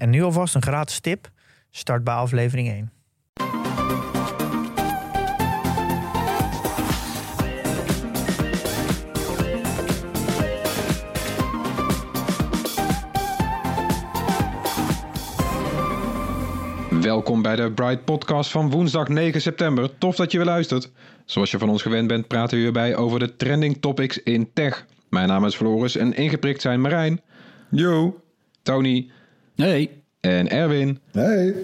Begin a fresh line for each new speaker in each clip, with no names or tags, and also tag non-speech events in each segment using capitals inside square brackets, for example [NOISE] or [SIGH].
En nu alvast een gratis tip. Start bij aflevering 1.
Welkom bij de Bright Podcast van woensdag 9 september. Tof dat je weer luistert. Zoals je van ons gewend bent, praten we hierbij over de trending topics in tech. Mijn naam is Floris en ingeprikt zijn Marijn,
Yo.
Tony
Hey.
en Erwin.
Hey.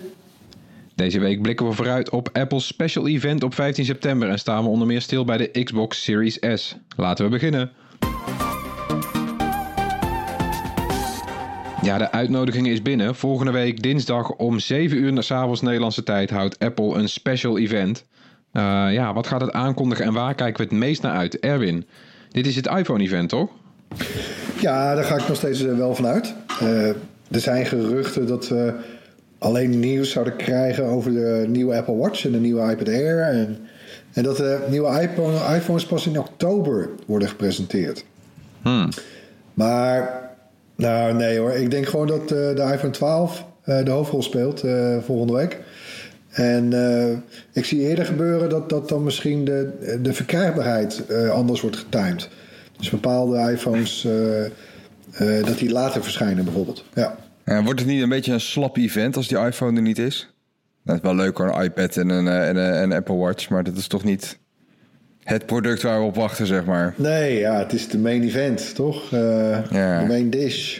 Deze week blikken we vooruit op Apple's special event op 15 september en staan we onder meer stil bij de Xbox Series S. Laten we beginnen. Ja, de uitnodiging is binnen. Volgende week dinsdag om 7 uur s avonds Nederlandse tijd houdt Apple een special event. Eh, ja, wat gaat het aankondigen en waar kijken we het meest naar uit? Erwin, dit is het iPhone-event, toch?
Ja, daar ga ik nog steeds eh, wel van uit. Eh, er zijn geruchten dat we alleen nieuws zouden krijgen over de nieuwe Apple Watch en de nieuwe iPad Air. En, en dat de nieuwe iPhone, iPhones pas in oktober worden gepresenteerd.
Hmm.
Maar, nou nee hoor. Ik denk gewoon dat eh, de iPhone 12 eh, de hoofdrol speelt eh, volgende week. En ik zie eerder gebeuren dat, dat dan misschien de, de verkrijgbaarheid anders wordt getimed. Dus bepaalde iPhones, eh, eh, dat die later verschijnen bijvoorbeeld. Ja.
Ja, wordt het niet een beetje een slap event als die iPhone er niet is? Dat is wel leuk hoor, een iPad en een, eh, en een, en een Apple Watch, maar dat is toch niet het product waar we op wachten, zeg maar.
Nee, ja, het is de main event, toch? Eh,
Ja.
De main dish.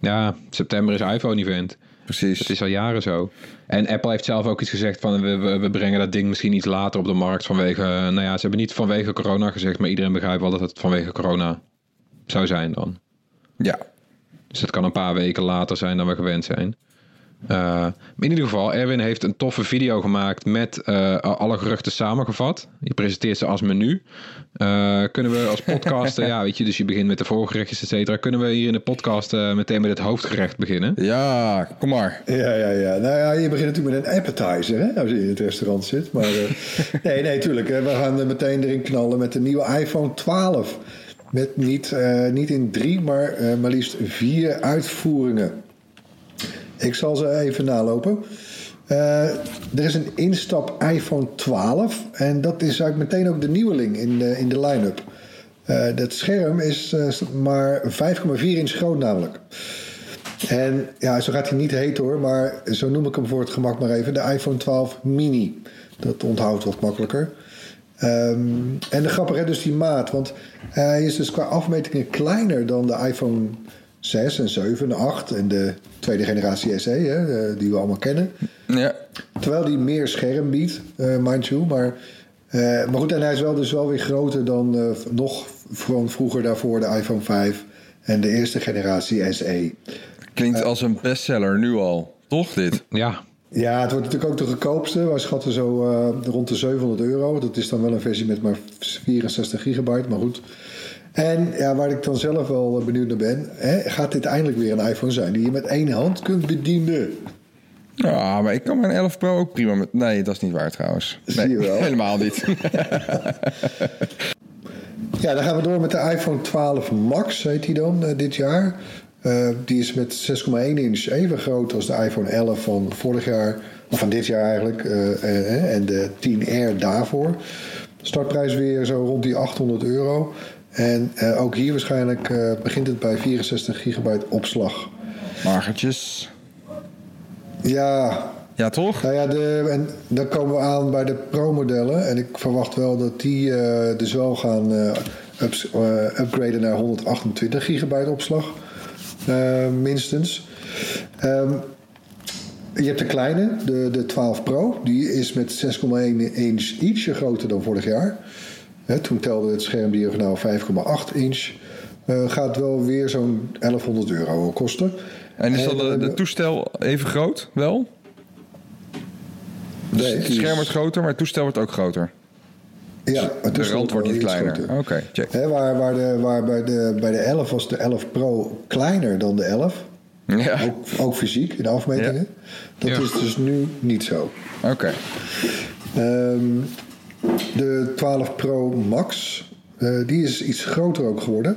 Ja, september is iPhone-event.
Precies.
Het is al jaren zo. En Apple heeft zelf ook iets gezegd van we, we, we brengen dat ding misschien iets later op de markt vanwege, eh, nou ja, ze hebben niet vanwege corona gezegd, maar iedereen begrijpt wel dat het vanwege corona zou zijn dan.
Ja.
Dus het kan een paar weken later zijn dan we gewend zijn. Eh, in ieder geval, Erwin heeft een toffe video gemaakt met eh, alle geruchten samengevat. Je presenteert ze als menu. Eh, kunnen we als podcaster, [LAUGHS] ja, weet je, dus je begint met de voorgerechtjes, et cetera. Kunnen we hier in de podcast eh, meteen met het hoofdgerecht beginnen?
Ja, kom maar.
Ja, ja, ja. Nou ja, je begint natuurlijk met een appetizer hè, als je in het restaurant zit. Maar eh, [LAUGHS] nee, nee, tuurlijk. hè. We gaan er meteen erin knallen met de nieuwe iPhone 12. Met niet, eh, niet in drie, maar eh, maar liefst vier uitvoeringen. Ik zal ze even nalopen. Eh, er is een instap iPhone 12 en dat is eigenlijk meteen ook de nieuweling in de, in de line-up. Dat scherm is maar 5,4 inch groot namelijk. En ja, zo gaat hij niet heet hoor, maar zo noem ik hem voor het gemak maar even. De iPhone 12 mini. Dat onthoudt wat makkelijker. Ehm, en de grappige is dus die maat. Want hij is dus qua afmetingen kleiner dan de iPhone 6 en 7 en 8 en de tweede generatie SE, hè, eh, die we allemaal kennen.
Ja.
Terwijl die meer scherm biedt, eh mind you. Maar, eh, maar goed, en hij is wel dus wel weer groter dan eh, nog van vroeger daarvoor de iPhone 5 en de eerste generatie SE.
Klinkt als een bestseller nu al. Toch dit?
Ja,
Ja, het wordt natuurlijk ook de goedkoopste. Wij schatten zo eh, rond de 700 euro. Dat is dan wel een versie met maar 64 gigabyte, maar goed. En ja, waar ik dan zelf wel eh, benieuwd naar ben... Hè, gaat dit eindelijk weer een iPhone zijn die je met één hand kunt bedienen?
Ja, maar ik kan mijn 11 Pro ook prima met... Nee, dat is niet waar trouwens.
Zie
Nee,
je wel. [LAUGHS]
helemaal niet. [LAUGHS]
Ja, dan gaan we door met de iPhone 12 Max, heet die dan, eh, dit jaar. Eh, die is met 6,1 inch even groot als de iPhone 11 van vorig jaar, of van dit jaar eigenlijk, eh, eh, en de 10 R daarvoor. Startprijs weer zo rond die 800 euro. En ook hier waarschijnlijk begint het bij 64 gigabyte opslag.
Magertjes.
Ja,
Ja, toch?
nou ja, de, en dan komen we aan bij de Pro-modellen. En ik verwacht wel dat die dus wel gaan ups- upgraden naar 128 gigabyte opslag. Eh, minstens. Ehm, je hebt de kleine, de, de 12 Pro. Die is met 6,1 inch ietsje groter dan vorig jaar. Toen telde het schermdiagonaal 5,8 inch. Eh, gaat wel weer zo'n 1100 euro kosten.
En is dat
hebben-
toestel even groot? Wel? Dus
Nee,
het scherm wordt groter, maar het toestel wordt ook groter.
Ja, het
De
is
rand wordt niet kleiner. Oké, check.
Hè, waar waar, de, waar bij, de, bij de 11 was de 11 Pro kleiner dan de 11.
Ja,
Ook, ook fysiek in de afmetingen. Dat
Ja.
is dus nu niet zo.
oké.
Ehm, de 12 Pro Max, eh, die is iets groter ook geworden.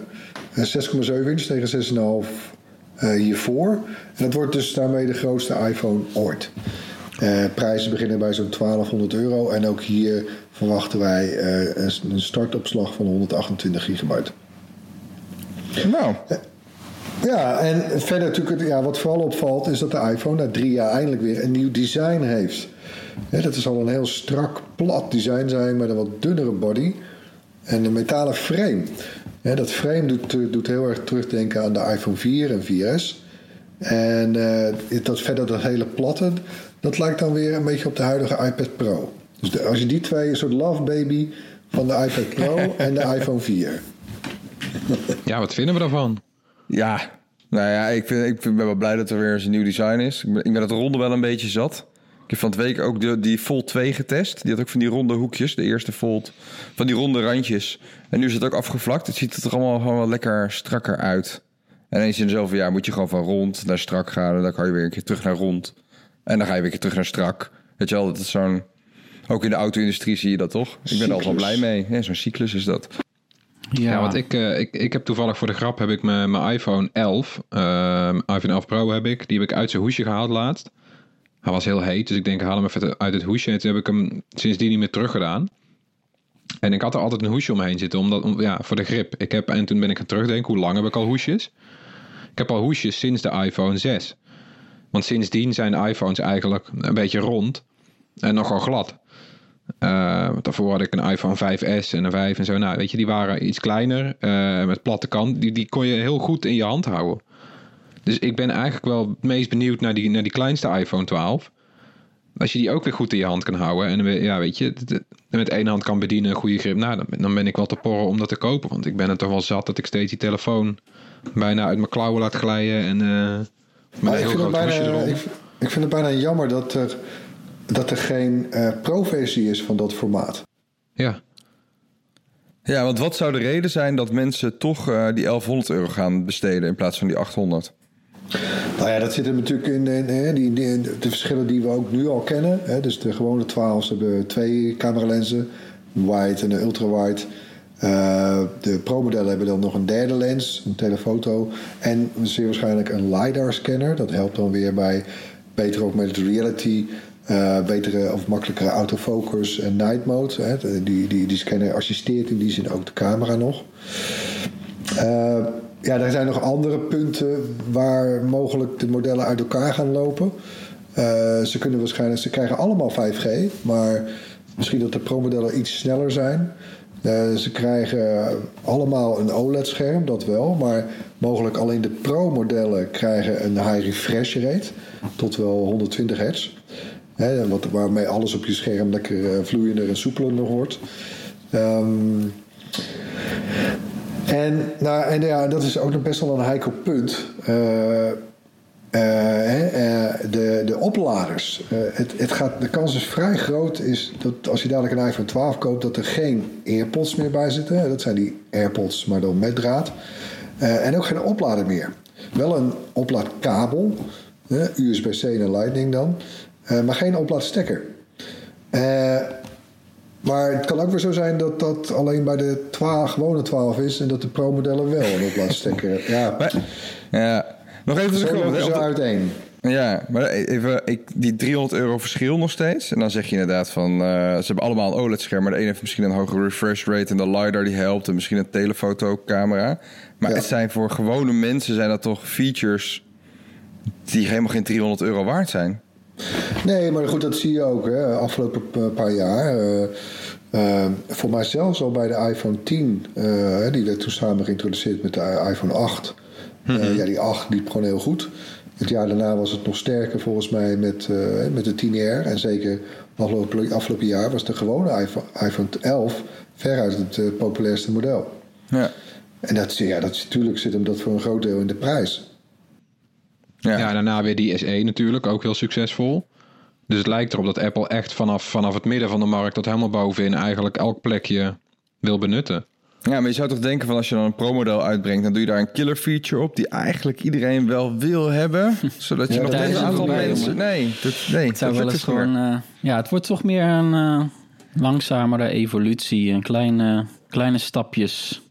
Eh, 6,7 inch tegen 6,5 eh, hiervoor. En dat wordt dus daarmee de grootste iPhone ooit. Eh, prijzen beginnen bij zo'n 1200 euro. En ook hier verwachten wij eh, een- startopslag van 128 gigabyte.
Nou,
Ja, en verder natuurlijk, het- ja, wat vooral opvalt is dat de iPhone na drie jaar eindelijk weer een nieuw design heeft. Hè, dat zal een heel strak, plat design zijn met een wat dunnere body en een metalen frame. Dat frame doet, eh, doet heel erg terugdenken aan de iPhone 4 en 4S. En eh, dat, verder dat hele platte, dat lijkt dan weer een beetje op de huidige iPad Pro. Dus de- als je die twee, een soort love baby van de iPad Pro [LAUGHS] en de iPhone 4.
Ja, wat vinden we daarvan?
ja. Nou ja, ik, vind, ik ben wel blij dat er weer eens een nieuw design is. Ik ben, ik ben het ronde wel een beetje zat. Ik heb van het week ook de, die Fold 2 getest. Die had ook van die ronde hoekjes. De eerste Fold. Van die ronde randjes. En nu is het ook afgevlakt. Het ziet er toch allemaal gewoon wel lekker strakker uit. En eens in zoveel jaar moet je gewoon van rond naar strak gaan. En dan kan je weer een keer terug naar rond. En dan ga je weer terug naar strak. Weet je wel, dat is zo'n... Ook in de auto-industrie zie je dat toch? Ik ben er altijd wel blij mee. Ja, zo'n cyclus is dat.
Ja, want ik, eh, ik, ik heb toevallig voor de grap heb ik mijn, mijn iPhone 11, ehm, iPhone 11 Pro heb ik, die heb ik uit zijn hoesje gehaald laatst. Hij was heel heet, dus ik denk, haal hem even uit het hoesje. En toen heb ik hem sindsdien niet meer teruggedaan. En ik had er altijd een hoesje omheen zitten, omdat, om, ja, voor de grip. Ik heb, en toen ben ik gaan terugdenken, hoe lang heb ik al hoesjes? Ik heb al hoesjes sinds de iPhone 6. Want sindsdien zijn iPhones eigenlijk een beetje rond en nogal glad. Want daarvoor had ik een iPhone 5S en een 5 en zo. Nou, weet je, die waren iets kleiner eh, met platte kant. Die, die kon je heel goed in je hand houden. Dus ik ben eigenlijk wel het meest benieuwd naar die, naar die kleinste iPhone 12. Als je die ook weer goed in je hand kan houden. En ja, weet je, met één hand kan bedienen, een goede grip. Nou, dan, ben- ik wel te porren om dat te kopen. Want ik ben er toch wel zat dat ik steeds die telefoon bijna uit mijn klauwen laat glijden. En eh met
Maar
een
ik,
heel groot
bijna, ik, ik vind het bijna jammer dat er, dat er geen eh, pro-versie is van dat formaat.
Ja.
Ja, want wat zou de reden zijn dat mensen toch eh, die 1100 euro gaan besteden in plaats van die 800?
Nou ja, dat zit er natuurlijk in, in, in die, die- de verschillen die we ook nu al kennen. Hè. Dus de gewone 12's hebben twee cameralenzen, een wide en een ultrawide. Eh de Pro-modellen hebben dan nog een derde lens, een telefoto. En zeer waarschijnlijk een LiDAR-scanner. Dat helpt dan weer bij beter augmented reality, eh, betere of makkelijkere autofocus en night mode. Hè. Die, die, die scanner assisteert in die zin ook de camera nog. Eh, ja, er zijn nog andere punten waar mogelijk de modellen uit elkaar gaan lopen. Ze kunnen waarschijnlijk, ze krijgen allemaal 5G, maar misschien dat de Pro-modellen iets sneller zijn. Eh, ze krijgen allemaal een OLED-scherm, dat wel, maar mogelijk alleen de Pro-modellen krijgen een high refresh rate tot wel 120 hertz. Hè, wat, waarmee alles op je scherm lekker eh, vloeiender en soepeler nog wordt. Ehm en, nou, en ja, dat is ook nog best wel een heikel punt. Eh, eh, eh, de, de opladers. Eh, het, het gaat, de kans is vrij groot is dat als je dadelijk een iPhone 12 koopt, dat er geen AirPods meer bij zitten. Dat zijn die AirPods, maar dan met draad. En ook geen oplader meer. Wel een oplaadkabel, USB-C en Lightning dan, maar geen oplaadstekker. Maar het kan ook weer zo zijn dat dat alleen bij de 12, gewone 12 is en dat de Pro-modellen wel een oplaadstekker. [LAUGHS] Ja,
Maar, ja, nog even
zo
terug. want-
uiteen.
Ja, maar even ik, die 300 euro verschil nog steeds. En dan zeg je inderdaad van, eh, ze hebben allemaal een OLED-scherm, maar de ene heeft misschien een hogere refresh rate en de LiDAR die helpt en misschien een telefotocamera. Maar
Ja.
het zijn voor gewone mensen zijn dat toch features die helemaal geen 300 euro waard zijn.
Nee, maar goed, dat zie je ook. Hè. Afgelopen paar jaar. eh, eh, voor mij zelfs al bij de iPhone 10. eh, die werd toen samen geïntroduceerd met de iPhone 8. Eh, ja, die 8 liep gewoon heel goed. Het jaar daarna was het nog sterker volgens mij met, eh, met de 10R. En zeker afgelopen, afgelopen jaar was de gewone iPhone, iPhone 11 veruit het eh, populairste model.
Ja.
En dat, ja, dat, natuurlijk zit hem dat voor een groot deel in de prijs.
Ja.
Ja, daarna weer die SE natuurlijk, ook heel succesvol. Dus het lijkt erop dat Apple echt vanaf, vanaf het midden van de markt tot helemaal bovenin eigenlijk elk plekje wil benutten.
Ja, maar je zou toch denken van als je dan een pro-model uitbrengt, dan doe je daar een killer feature op die eigenlijk iedereen wel wil hebben, [LAUGHS] zodat je
Ja,
nog een aantal mensen. Nee, dat, nee,
Het zou
dat
wel eens gewoon... eh, ja, het wordt toch meer een eh, langzamere evolutie. Een kleine, kleine stapjes.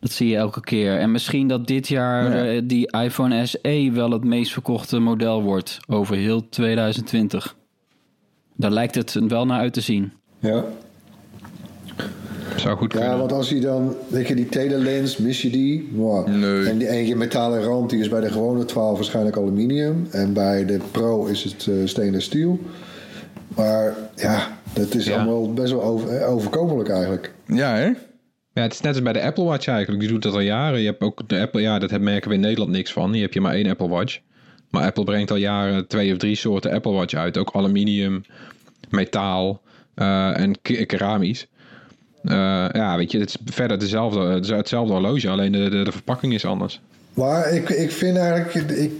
Dat zie je elke keer. En misschien dat dit jaar
Ja.
eh, die iPhone SE wel het meest verkochte model wordt over heel 2020. Daar lijkt het wel naar uit te zien.
Ja.
Zou goed
ja,
kunnen.
want als je dan, weet je, die telelens, mis je die? Mwah.
Nee.
En die eentje metalen rand, die is bij de gewone 12 waarschijnlijk aluminium. En bij de Pro is het eh stainless steel. Maar ja, dat is
Ja.
allemaal best wel over, eh, overkomelijk eigenlijk.
Ja, hè?
Ja, het is net als bij de Apple Watch eigenlijk. Die doet dat al jaren. Je hebt ook de Apple, ja, dat merken we in Nederland niks van. Hier heb je maar één Apple Watch. Maar Apple brengt al jaren twee of drie soorten Apple Watch uit. Ook aluminium, metaal eh, en ke- keramisch. Eh, ja, weet je, het is verder dezelfde, het is hetzelfde horloge, alleen de, de, de verpakking is anders.
Maar ik, ik vind eigenlijk, ik,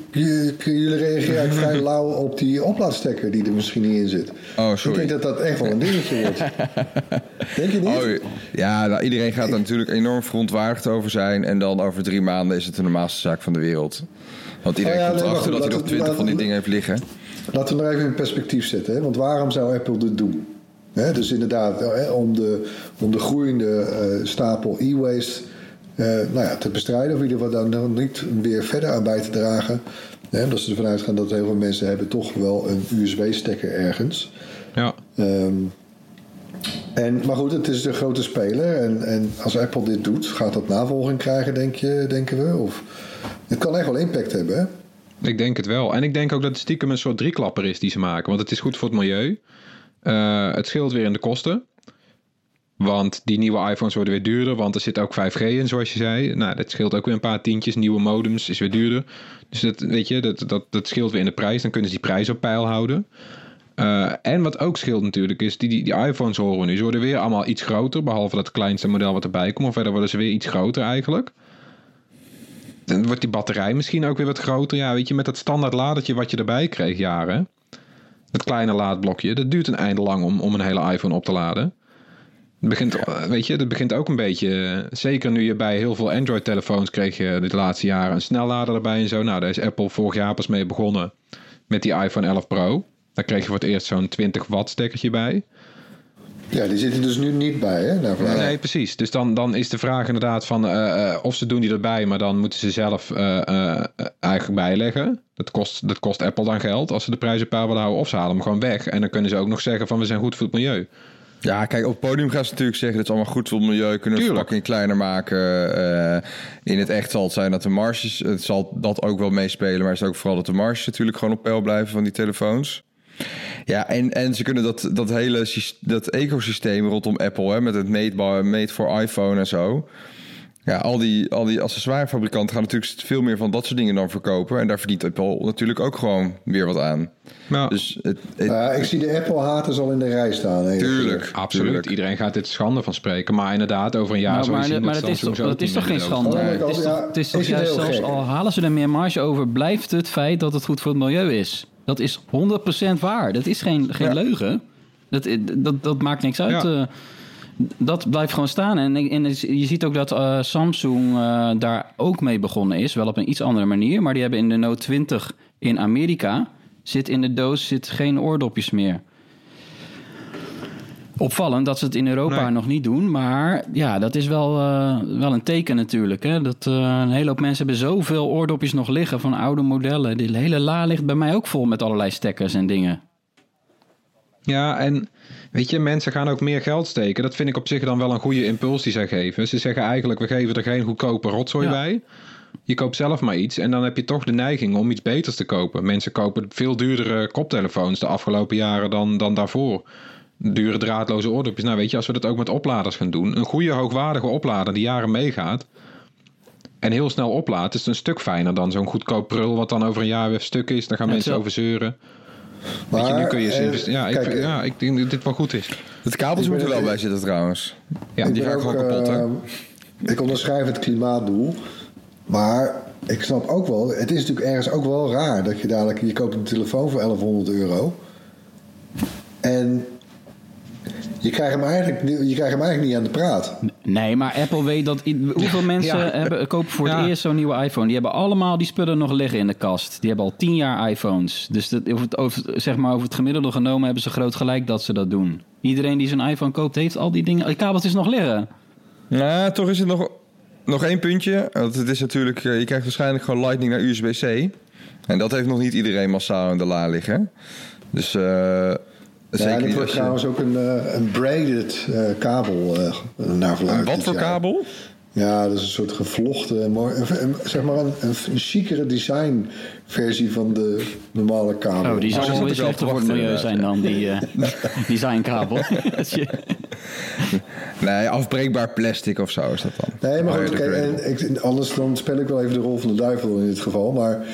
jullie reageren eigenlijk vrij lauw op die oplaadstekker die er misschien niet in zit.
Oh,
Ik
sorry.
denk dat dat echt wel een dingetje wordt. [LAUGHS] Denk je niet?
Oh, ja, nou, iedereen gaat er natuurlijk enorm verontwaardigd over zijn. En dan over drie maanden is het de normaalste zaak van de wereld. Want iedereen
Oh ja,
komt
maar
erachter dat hij nog twintig van die dingen heeft liggen.
Laten we nog even in perspectief zetten. Hè? Want waarom zou Apple dit doen? Dus inderdaad, hè, om, de, om de groeiende eh, stapel e-waste eh, nou ja, te bestrijden. Of in ieder geval daar nog niet weer verder aan bij te dragen. Hè, omdat ze ervan uitgaan dat heel veel mensen hebben toch wel een USB-stekker ergens.
Ja,
Ehm, en, maar goed, het is de grote speler. En, en als Apple dit doet, gaat dat navolging krijgen, denk je, denken we? Of, het kan echt wel impact hebben, hè?
ik denk het wel. En ik denk ook dat het stiekem een soort drieklapper is die ze maken. Want het is goed voor het milieu. Eh, het scheelt weer in de kosten. Want die nieuwe iPhones worden weer duurder, want er zit ook 5G in, zoals je zei. Nou, dat scheelt ook weer een paar tientjes. Nieuwe modems is weer duurder. Dus dat, weet je, dat, dat, dat scheelt weer in de prijs. Dan kunnen ze die prijs op peil houden. Eh, en wat ook scheelt natuurlijk is, die, die, die iPhones horen we nu. Ze worden weer allemaal iets groter, behalve dat kleinste model wat erbij komt. Maar verder worden ze weer iets groter eigenlijk. Dan wordt die batterij misschien ook weer wat groter. Ja, weet je, met dat standaard ladertje wat je erbij kreeg jaren. Het kleine laadblokje, dat duurt een eind lang om, om een hele iPhone op te laden. Het begint, eh, weet je, dat begint ook een beetje. Zeker nu je bij heel veel Android-telefoons kreeg je de laatste jaren een snellader erbij en zo. Nou, daar is Apple vorig jaar pas mee begonnen met die iPhone 11 Pro. Daar kreeg je voor het eerst zo'n 20 watt stekkertje bij.
Ja, die zitten dus nu niet bij, hè?
Nee, precies. Dus dan, dan is de vraag inderdaad van eh, eh, of ze doen die erbij, maar dan moeten ze zelf eh, eh, eigenlijk bijleggen. Dat kost, dat kost Apple dan geld als ze de prijzen peil willen houden. Of ze halen hem gewoon weg. En dan kunnen ze ook nog zeggen van we zijn goed voor het milieu.
Ja, kijk, op het podium gaan ze natuurlijk zeggen... dat is allemaal goed voor het milieu, kunnen de
Tuurlijk.
verpakking kleiner maken. eh, in het echt zal het zijn dat de marges... het zal dat ook wel meespelen... maar het is ook vooral dat de marges natuurlijk gewoon op peil blijven van die telefoons. Ja, en, en ze kunnen dat, dat hele dat ecosysteem rondom Apple... Hè, met het meetbaar, made for iPhone en zo... Ja, al die, al die accessoirefabrikanten gaan natuurlijk veel meer van dat soort dingen dan verkopen. En daar verdient Apple natuurlijk ook gewoon weer wat aan.
Nou,
Dus het,
ik zie de Apple-haters al in de rij staan. hè.
tuurlijk,
absoluut.
tuurlijk.
Iedereen gaat dit schande van spreken. Maar inderdaad, over een jaar
Nou, maar
zien
maar
dat
dat is, toch, dat is toch
niet
geen
meer
schande? Het is toch, het is toch juist zelfs
gek.
al halen ze er meer marge over, blijft het feit dat het goed voor het milieu is. Dat is 100% waar. Dat is geen, geen
Ja.
leugen. Dat, dat, dat maakt niks uit.
Ja.
eh. dat blijft gewoon staan. En, en je ziet ook dat eh, Samsung eh, daar ook mee begonnen is. Wel op een iets andere manier. Maar die hebben in de Note 20 in Amerika... zit in de doos zit geen oordopjes meer. Opvallend dat ze het in Europa
Nee.
nog niet doen. Maar ja, dat is wel, eh, wel een teken natuurlijk. Hè? Dat eh, een hele hoop mensen hebben zoveel oordopjes nog liggen van oude modellen. Die hele la ligt bij mij ook vol met allerlei stekkers en dingen.
Ja, en weet je, mensen gaan ook meer geld steken. Dat vind ik op zich dan wel een goede impuls die zij geven. Ze zeggen eigenlijk, we geven er geen goedkope rotzooi
Ja.
bij. Je koopt zelf maar iets en dan heb je toch de neiging om iets beters te kopen. Mensen kopen veel duurdere koptelefoons de afgelopen jaren dan, dan daarvoor. Dure draadloze oordopjes. Nou weet je, als we dat ook met opladers gaan doen. Een goede hoogwaardige oplader die jaren meegaat. En heel snel oplaadt, is het een stuk fijner dan zo'n goedkoop prul... wat dan over een jaar weer stuk is. Daar gaan
Ja,
mensen over zeuren.
Maar,
Weet je, nu kun je...
eh,
investe- ja, ik,
kijk,
vind- ja, ik denk dat dit wel goed is.
Het kabeltje
Ik
moet er wel bij zitten trouwens.
Ja,
die
ben
ga ik
ook,
gewoon kapot, hè?
eh, ik onderschrijf het klimaatdoel. Maar ik snap ook wel, het is natuurlijk ergens ook wel raar dat je dadelijk, je koopt een telefoon voor 1100 euro. En je krijgt hem eigenlijk, niet- je krijgt hem eigenlijk niet aan de praat.
Nee, maar Apple weet dat... Hoeveel mensen
Ja.
hebben, kopen voor het
Ja.
eerst zo'n nieuwe iPhone? Die hebben allemaal die spullen nog liggen in de kast. Die hebben al tien jaar iPhones. Dus dat, over, het, over, zeg maar over het gemiddelde genomen hebben ze groot gelijk dat ze dat doen. Iedereen die zijn iPhone koopt, heeft al die dingen... Die kabeltjes nog liggen.
Nou, toch is het nog, nog één puntje. Want het is natuurlijk, eh, je krijgt waarschijnlijk gewoon Lightning naar USB-C. En dat heeft nog niet iedereen massaal in de la liggen. Dus eh
Ja,
zeker
en er wordt trouwens ook een, eh, een braided eh, kabel eh, naar verluidt.
Een wat voor
jaar.
kabel?
Ja, dat is een soort gevlochten, zeg maar een, een, een chicere design versie van de normale kabel.
Oh, die
ze
wel weer slechter voor het
te
milieu zijn dan die eh [LAUGHS] designkabel. [LAUGHS]
Nee, afbreekbaar plastic of zo is dat dan.
Nee, maar goed, kijk, en ik, anders dan speel ik wel even de rol van de duivel in dit geval. Maar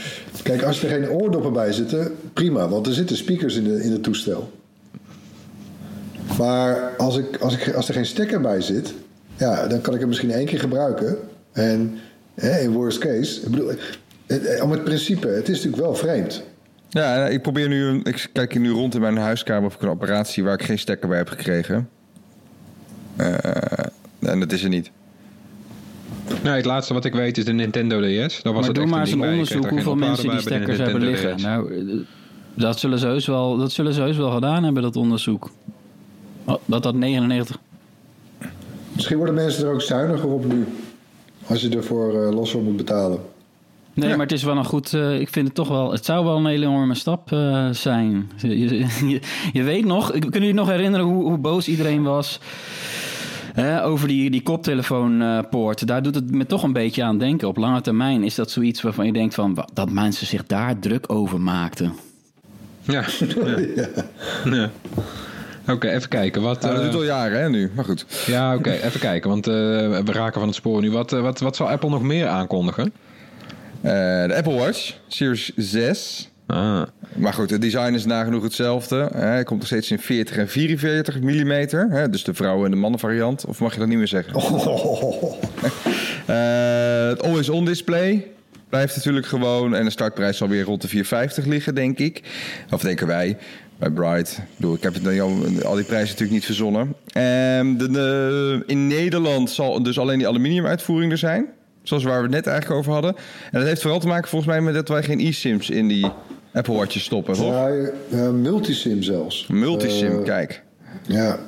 kijk, als er geen oordoppen bij zitten, prima. Want er zitten speakers in, de, in het toestel. Maar als, ik, als, ik, als er geen stekker bij zit, ja, dan kan ik hem misschien één keer gebruiken. En hè, in worst case, ik bedoel, het- om het principe, het is natuurlijk wel vreemd.
Ja, en ik probeer nu, een- ik kijk hier nu rond in mijn huiskamer of ik een apparaat zie waar ik geen stekker bij heb gekregen. Eh, en dat is er niet.
Nee, het laatste wat ik weet is de Nintendo DS. Daar was
maar
het
doe maar
een
eens een onderzoek hoeveel mensen die stekkers hebben liggen. Nou, eh, dat zullen, ze heus wel, dat zullen ze heus wel gedaan hebben, dat onderzoek. Oh, Dat dat 99...
Misschien worden mensen er ook zuiniger op nu. Als je ervoor eh, los voor moet betalen.
Nee,
Ja.
maar het is wel een goed... eh, ik vind het toch wel... Het zou wel een hele enorme stap eh, zijn. Je, je, [LAUGHS] je weet nog... Kunnen jullie nog herinneren hoe, hoe boos iedereen was... Hè, over die, die koptelefoonpoort. Daar doet het me toch een beetje aan denken. Op lange termijn is dat zoiets waarvan je denkt van... dat mensen zich daar druk over maakten.
Ja. [LAUGHS] ja. ja. Oké, even kijken. Wat,
Nou, dat
eh,
doet al jaren hè, nu, maar goed.
ja, oké, even kijken. Want eh, we raken van het spoor nu. Wat, eh, wat, wat zal Apple nog meer aankondigen?
Eh, de Apple Watch, Series 6.
Ah,
Maar goed, het design is nagenoeg hetzelfde. Hè. Hij komt nog steeds in 40 en 44 mm. Hè, dus de vrouwen- en de mannenvariant. Of mag je dat niet meer zeggen? [LAUGHS] Eh, het always-on display blijft natuurlijk gewoon. En de startprijs zal weer rond de 450 liggen, denk ik. Of denken wij. Bij Bright. Ik, bedoel, ik heb het al, al die prijzen natuurlijk niet verzonnen. Ehm, de, de- in Nederland zal dus alleen die aluminium uitvoering er zijn. Zoals waar we het net eigenlijk over hadden. En dat heeft vooral te maken volgens mij met dat wij geen e-sims in die Apple Watches stoppen, toch?
Ja, eh, multisim zelfs.
Multisim,
Eh,
kijk.
Ja.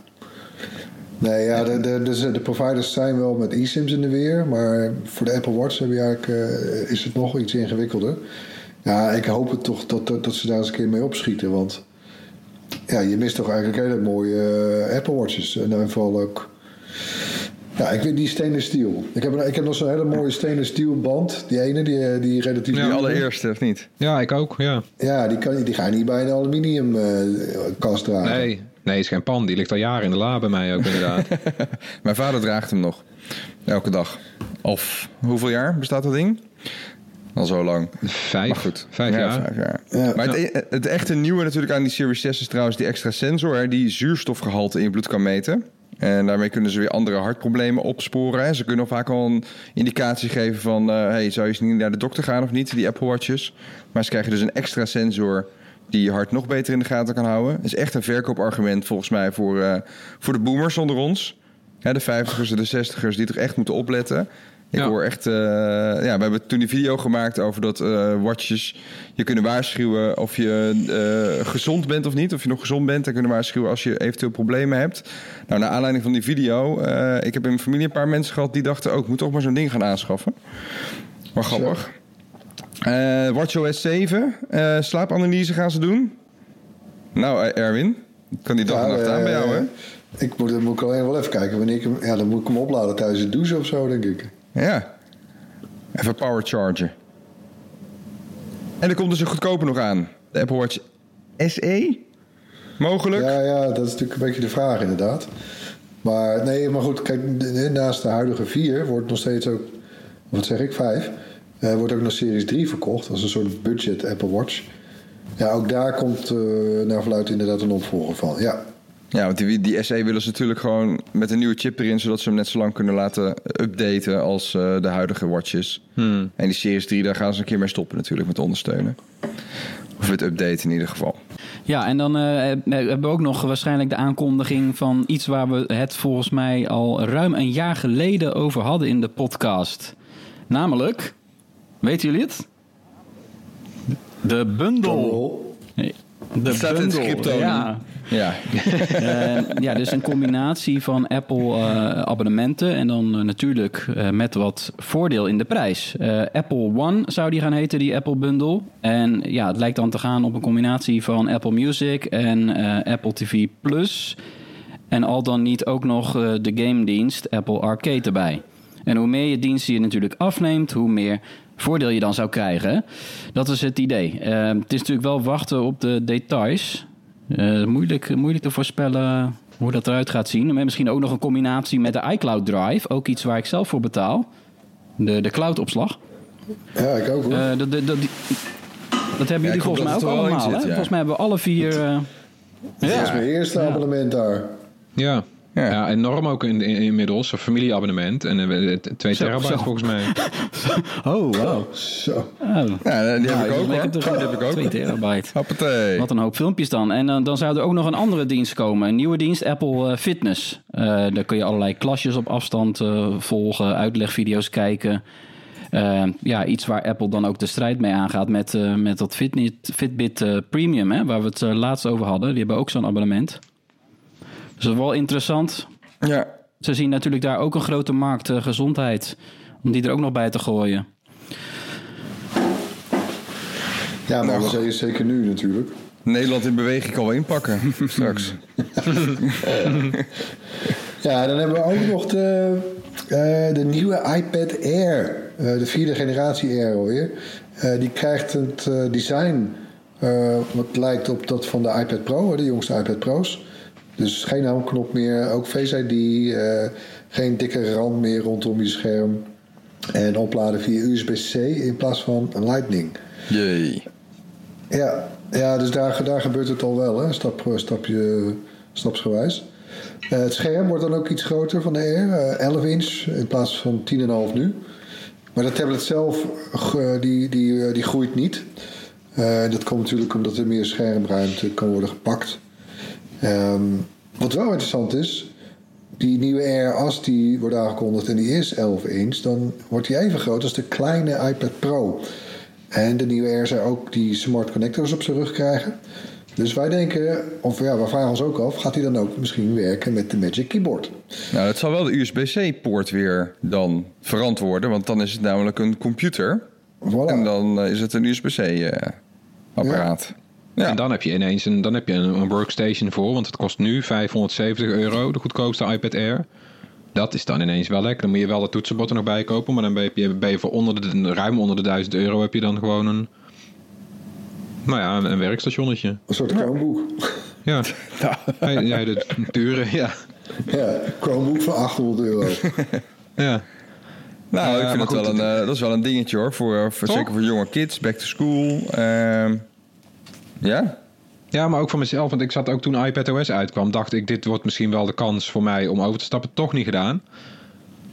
Nee, ja, de, de, de, de providers zijn wel met eSIMs in de weer. Maar voor de Apple Watch heb je eigenlijk, eh, is het nog iets ingewikkelder. Ja, ik hoop het toch dat, dat, dat ze daar eens een keer mee opschieten. Want ja, je mist toch eigenlijk hele mooie eh, Apple Watches. En dan vooral ook... Ja, ik weet die stainless steel. Ik heb, ik heb nog zo'n hele mooie stainless steel band. Die ene, die, eh, die relatief...
Die
nieuw is.
allereerste, of niet?
ja, ik ook, ja.
Ja, die, kan, die ga je niet bij een aluminium eh, kast dragen.
Nee, nee, is geen pan. Die ligt al jaren in de la bij mij ook inderdaad. [LAUGHS]
Mijn vader draagt hem nog. Elke dag. Of hoeveel jaar bestaat dat ding? Al zo lang.
Vijf,
Maar goed.
vijf
Ja,
jaar.
Vijf jaar.
Ja.
Maar het, e- het echte nieuwe natuurlijk aan die Series 6 is trouwens die extra sensor... Hè, die zuurstofgehalte in je bloed kan meten. En daarmee kunnen ze weer andere hartproblemen opsporen. Hè. Ze kunnen vaak al een indicatie geven van... eh, hey, zou je eens niet naar de dokter gaan of niet, die Apple Watches? Maar ze krijgen dus een extra sensor die je hart nog beter in de gaten kan houden. Dat is echt een verkoopargument volgens mij voor, eh, voor de boomers onder ons. Hè, de 50ers en de 60ers die toch echt moeten opletten. Ik
Ja.
hoor echt... eh, ja, we hebben toen die video gemaakt over dat eh, watches je kunnen waarschuwen of je eh, gezond bent of niet. Of je nog gezond bent en kunnen waarschuwen als je eventueel problemen hebt. Nou, naar aanleiding van die video... eh, ik heb in mijn familie een paar mensen gehad die dachten... oh, ik moet toch maar zo'n ding gaan aanschaffen. Maar grappig. Eh WatchOS 7, eh, slaapanalyse gaan ze doen. Nou, Erwin, kan die dag en nacht aan bij jou, hè?
Ik moet, dan moet ik alleen wel even kijken wanneer ik hem... Ja, dan moet ik hem opladen tijdens het douchen of zo, denk ik.
Ja. Even power chargen. En er komt dus een goedkoper nog aan. De Apple Watch SE? Mogelijk?
Ja, ja, dat is natuurlijk een beetje de vraag inderdaad. Maar nee, maar goed, kijk, naast de huidige 4 wordt nog steeds ook... Wat zeg ik, 5? eh, wordt ook nog Series 3 verkocht. als een soort budget Apple Watch. Ja, ook daar komt eh naar verluidt inderdaad een opvolger van. Ja,
Ja, want die, die SE willen ze natuurlijk gewoon met een nieuwe chip erin... zodat ze hem net zo lang kunnen laten updaten als eh, de huidige watches.
Hmm.
En die Series 3, daar gaan ze een keer mee stoppen natuurlijk met ondersteunen. Of met updaten in ieder geval.
Ja, en dan eh, hebben we ook nog waarschijnlijk de aankondiging van iets waar we het volgens mij al ruim een jaar geleden over hadden in de podcast. Namelijk, weten jullie het? De bundle.
Drumroll.
Nee, De
Staat in het
bundle,
script ook.
ja.
Ja, [LAUGHS]
Eh, ja, dus een combinatie van Apple eh, abonnementen en dan eh, natuurlijk eh, met wat voordeel in de prijs. Eh, Apple One zou die gaan heten, die Apple Bundle. En ja, het lijkt dan te gaan op een combinatie van Apple Music en eh, Apple TV Plus. En al dan niet ook nog eh, de game dienst Apple Arcade erbij. En hoe meer je diensten je natuurlijk afneemt, hoe meer voordeel je dan zou krijgen. Dat is het idee. Eh, het is natuurlijk wel wachten op de details. Eh, moeilijk, moeilijk te voorspellen hoe dat eruit gaat zien. Maar misschien ook nog een combinatie met de iCloud Drive. Ook iets waar ik zelf voor betaal. De, de cloud-opslag.
Ja, ik ook hoor.
Eh, dat, dat, dat, die- dat hebben jullie volgens mij ook allemaal.
zit, ja.
Volgens mij hebben we alle vier... eh,
dat is mijn eerste abonnement daar.
Ja.
Ja.
Ja. enorm ook in, in- inmiddels. Een familieabonnement. En eh, t- 2
Zo,
terabyte
zo.
volgens mij. [LAUGHS]
Oh, wow.
Zo.
Ja die heb
Ja,
ik ook
ik
hoor.
heb
Die heb ik ook.
2 terabyte.
Hoppatee.
Wat een hoop filmpjes dan. En eh, dan zou er ook nog een andere dienst komen. Een nieuwe dienst, Apple eh, Fitness. Eh, daar kun je allerlei klasjes op afstand eh, volgen, uitlegvideo's kijken. Ja, iets waar Apple dan ook de strijd mee aangaat met, eh, met dat Fitbit eh, Premium, hè, waar we het laatst over hadden. Die hebben ook zo'n abonnement. Dus dat is wel interessant.
Ja,
Ze zien natuurlijk daar ook een grote markt eh, gezondheid. Om die er ook nog bij te gooien.
Ja, maar dat is zeker nu natuurlijk.
Nederland in beweging kan wel inpakken [LAUGHS] straks. [LAUGHS]
Ja, dan hebben we ook nog de, eh, de nieuwe iPad Air. Eh, de vierde generatie Air alweer. Eh, die krijgt het eh, design eh, wat lijkt op dat van de iPad Pro, hè, de jongste iPad Pro's. Dus geen homeknop meer, ook Face ID, eh, geen dikke rand meer rondom je scherm. En opladen via USB-C in plaats van Lightning.
Jee.
Ja, ja dus daar, daar gebeurt het al wel, hè? Stap, stapje, stapsgewijs. Eh, het scherm wordt dan ook iets groter van de Air, eh, 11 inch in plaats van 10,5 nu. Maar de tablet zelf eh, die, die, eh, die groeit niet. Eh, dat komt natuurlijk omdat er meer schermruimte kan worden gepakt. Ehm, wat wel interessant is, die nieuwe Air, als die wordt aangekondigd en die is 11 inch, dan wordt die even groot als de kleine iPad Pro. En de nieuwe Air zou ook die smart connectors op zijn rug krijgen. Dus wij denken, of ja, we vragen ons ook af, gaat hij dan ook misschien werken met de Magic Keyboard?
Nou, dat zal wel de USB-C-poort weer dan verantwoorden. Want dan is het namelijk een computer.
Voilà.
En dan eh, is het een USB-C-apparaat. Ja.
En dan heb je ineens een, dan heb je een, een workstation voor. Want het kost nu 570 euro, de goedkoopste iPad Air. Dat is dan ineens wel lekker. Dan moet je wel de toetsenbord er nog bij kopen. Maar dan ben je, ben je voor onder de, ruim onder de 1000 euro heb je dan gewoon een... Nou ja, een, een werkstationnetje.
Een soort Chromebook.
Ja. [LAUGHS] Ja, ja, de dure, ja.
Ja, Chromebook van 800 euro.
Ja.
Nou, ik vind het wel een, eh, dat is wel een dingetje hoor. Voor, eh, voor, zeker voor jonge kids, back to school. Ehm, ja,
Ja, maar ook voor mezelf. Want ik zat ook toen iPadOS uitkwam, dacht ik, dit wordt misschien wel de kans voor mij om over te stappen. Toch niet gedaan.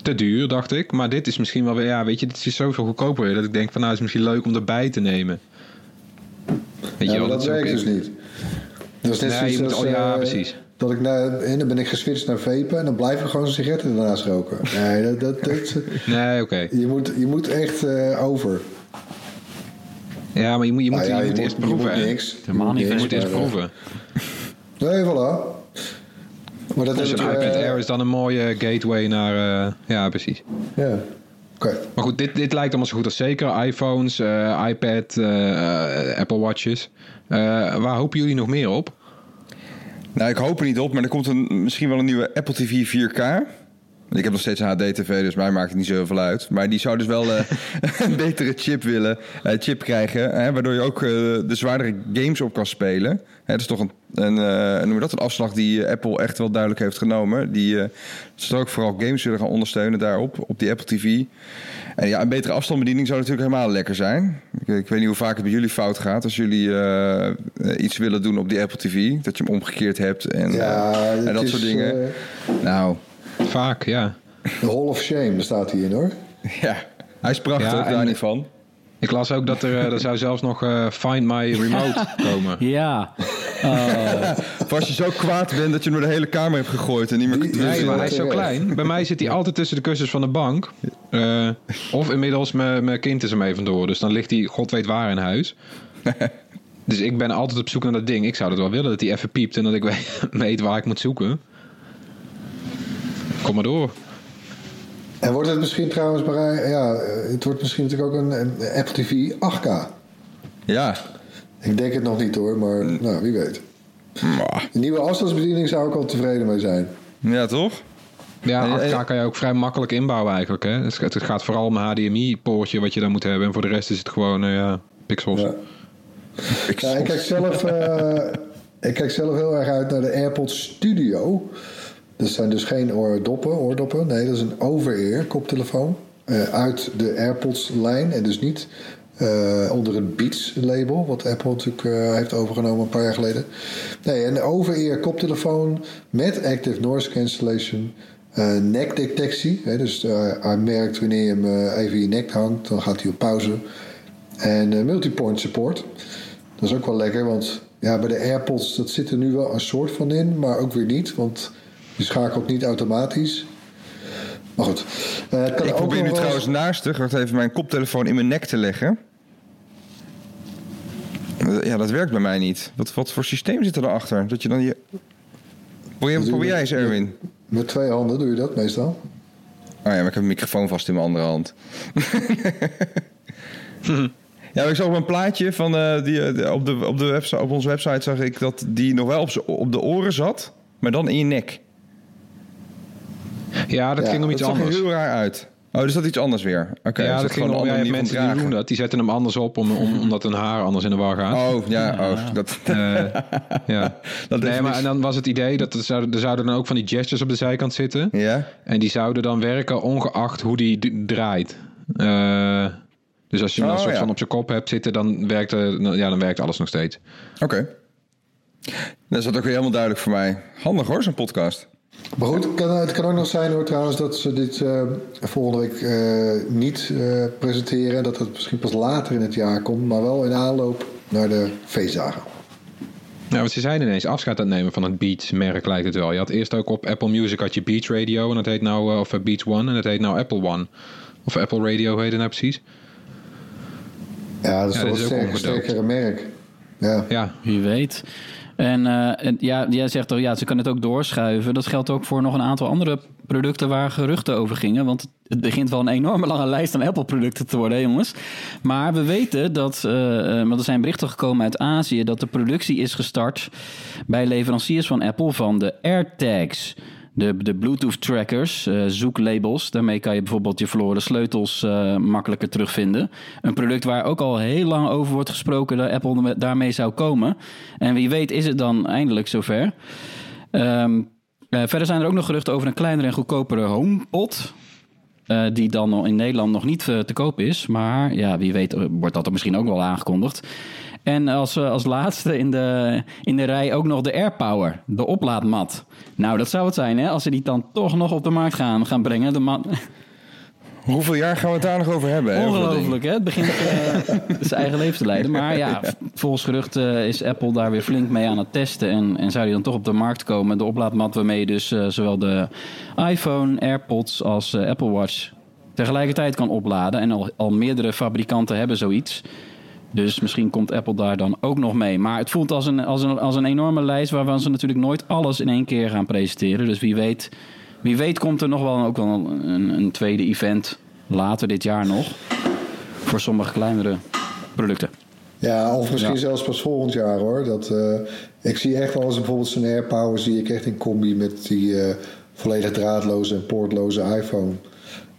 Te duur, dacht ik. Maar dit is misschien wel weer, ja, weet je, dit is zoveel goedkoper. Dat ik denk van, nou, het is misschien leuk om erbij te nemen. Weet
Ja,
wel,
dat werkt dus niet. Dat is net
Nee,
zoiets
je moet-
als,
ja,
eh,
precies.
Dat ik naar, en dan ben ik geswitcht naar vapen en dan blijf ik gewoon sigaretten ernaast roken. Nee, dat, dat, dat, [LAUGHS]
Nee, oké.
je, moet, je moet echt eh, over.
Ja, maar je moet, je moet,
ja,
je moet eerst
je
proeven.
moet
hè.
niks.
Helemaal niet.
Je moet eerst proeven.
Nee, voilà. Maar dat
Dus
heb
een iPad
eh,
Air is dan een mooie gateway naar... eh, ja, precies.
Ja, oké.
Maar goed, dit, dit lijkt allemaal zo goed als zeker. iPhones, eh, iPad, Apple Watches. Eh, waar hopen jullie nog meer op?
nou ik hoop er niet op, maar er komt een, misschien wel een nieuwe Apple TV 4K. Ik heb nog steeds een HD-TV, dus mij maakt het niet zo heel veel uit. Maar die zou dus wel eh, [LAUGHS] [LAUGHS] een betere chip willen, eh, chip krijgen. Hè, waardoor je ook eh, de zwaardere games op kan spelen. Hè, dat is toch een, een, noem dat, een afslag die Apple echt wel duidelijk heeft genomen. Die eh ze ook vooral games willen gaan ondersteunen daarop, op die Apple TV. En ja, een betere afstandsbediening zou natuurlijk helemaal lekker zijn. Ik, ik weet niet hoe vaak het bij jullie fout gaat. Als jullie iets willen doen op die Apple TV, dat je hem omgekeerd hebt en,
Ja,
en dat
is,
soort dingen. Nou,
Vaak, ja.
de Hall of Shame staat hierin hoor.
ja, hij is prachtig,
Ja,
daar niet van.
Ik las ook dat er, eh, er zou zelfs nog eh, Find My Remote [LAUGHS] komen.
Ja. Oh, [LAUGHS]
Of als je zo kwaad bent dat je hem door de hele kamer hebt gegooid en niet meer...
Die-
Nee, maar hij is zo klein. Bij mij zit hij altijd tussen de kussens van de bank. Eh, of inmiddels mijn mijn kind is ermee vandoor. Dus dan ligt hij god weet waar in huis. [LAUGHS] Dus ik ben altijd op zoek naar dat ding. Ik zou het wel willen dat hij even piept en dat ik weet waar ik moet zoeken. Kom maar door.
En wordt het misschien trouwens, maar ja, het wordt misschien natuurlijk ook een, een Apple TV 8K.
Ja,
Ik denk het nog niet hoor, maar nou, wie weet.
Mwah.
De nieuwe afstandsbediening zou ik al tevreden mee zijn.
ja toch?
Ja,
En-
8K kan je ook vrij makkelijk inbouwen eigenlijk. Hè? Het het gaat vooral om een HDMI-poortje wat je dan moet hebben. En voor de rest is het gewoon eh, ja, pixels.
Ja. Ja, ik, kijk zelf, eh, ik kijk zelf heel erg uit naar de AirPods Studio. Dat zijn dus geen oordoppen, oordoppen. Nee, dat is een over-ear koptelefoon. eh, uit de AirPods-lijn. En dus niet eh, onder het Beats-label. Wat Apple natuurlijk eh, heeft overgenomen een paar jaar geleden. Nee, een over-ear koptelefoon met active noise cancellation. nekdetectie. Dus hij merkt wanneer je hem even in je nek hangt. Dan gaat hij op pauze. En multipoint support. Dat is ook wel lekker, want ja, bij de AirPods dat zit er nu wel een soort van in, maar ook weer niet, want je schakelt niet automatisch. Maar goed. Eh, het kan
Ik probeer nu trouwens naastig wacht even mijn koptelefoon in mijn nek te leggen. Ja, dat werkt bij mij niet. Wat, wat voor systeem zit er erachter? Dat je dan je... Probeer, jij eens, Erwin.
Met twee handen doe je dat meestal.
Oh ja, maar ik heb een microfoon vast in mijn andere hand. [LAUGHS] ja, ik zag op een plaatje van eh, die, eh, de- op, de, op, de website, op onze website zag ik dat die nog wel op, op de oren zat, maar dan in je nek.
Ja, dat ging om
Dat
iets
zag er
anders.
heel raar uit. Oh, dus dat iets anders weer. Oké,
ja,
dus
dat ging om,
een
ja, je mensen die doen dat. Die zetten hem anders op om, om, omdat hun haar anders in de war gaat.
Oh, ja, oh, dat... [LAUGHS]
Eh, ja. [LAUGHS]
Dat
nee,
heeft
maar en dan was het idee dat er zouden, er zouden dan ook van die gestures op de zijkant zitten.
Ja?
En die zouden dan werken ongeacht hoe die draait. Eh, dus als je hem dan
Oh,
soort
ja.
van op zijn kop hebt zitten, dan werkt, eh, ja, dan werkt alles nog steeds.
Oké. Dat is dat ook weer helemaal duidelijk voor mij. Handig hoor, zo'n podcast.
Maar goed, het kan, het kan ook nog zijn hoor trouwens dat ze dit eh, volgende week eh, niet eh, presenteren. Dat het misschien pas later in het jaar komt, maar wel in aanloop naar de feestdagen.
Ja, want ze zijn ineens afscheid aan het nemen van het Beats-merk, lijkt het wel. Je had eerst ook op Apple Music had je Beats Radio en dat heet nou, of Beats One en dat heet nou Apple One. Of Apple Radio heet het nou precies.
Ja, dat is
Ja, dit
een sterkere merk. Ja.
Ja,
Wie weet. En, eh, en ja, jij zegt toch, ja, ze kan het ook doorschuiven. Dat geldt ook voor nog een aantal andere producten waar geruchten over gingen. Want het begint wel een enorme lange lijst aan Apple-producten te worden, jongens. Maar we weten dat, eh, eh, want er zijn berichten gekomen uit Azië, dat de productie is gestart bij leveranciers van Apple van de AirTags. De, de Bluetooth-trackers, eh, zoeklabels. Daarmee kan je bijvoorbeeld je verloren sleutels eh, makkelijker terugvinden. Een product waar ook al heel lang over wordt gesproken dat Apple daarmee zou komen. En wie weet is het dan eindelijk zover. Ehm, eh, verder zijn er ook nog geruchten over een kleinere en goedkopere HomePod. die dan in Nederland nog niet te koop is. Maar ja, wie weet wordt dat er misschien ook wel aangekondigd. En als, eh, als laatste in de, in de rij ook nog de AirPower, de oplaadmat. Nou, dat zou het zijn, hè? Als ze die dan toch nog op de markt gaan, gaan brengen. De mat, [LAUGHS]
Hoeveel jaar gaan we het daar nog over hebben? hè?
Ongelooflijk, hè? Het begint eh, [LAUGHS] zijn eigen leven te leiden. Maar ja, volgens geruchten is Apple daar weer flink mee aan het testen. En, en zou die dan toch op de markt komen. De oplaadmat waarmee je dus eh, zowel de iPhone, AirPods als eh, Apple Watch tegelijkertijd kan opladen. En al, al meerdere fabrikanten hebben zoiets. Dus misschien komt Apple daar dan ook nog mee. Maar het voelt als een, als een, als een enorme lijst waarvan ze natuurlijk nooit alles in één keer gaan presenteren. Dus wie weet, wie weet komt er nog wel ook wel een, een tweede event later dit jaar nog. Voor sommige kleinere producten.
Ja, of misschien zelfs pas volgend jaar hoor. Dat, eh, ik zie echt wel eens bijvoorbeeld zo'n AirPower zie ik echt in combi met die eh, volledig draadloze en poortloze iPhone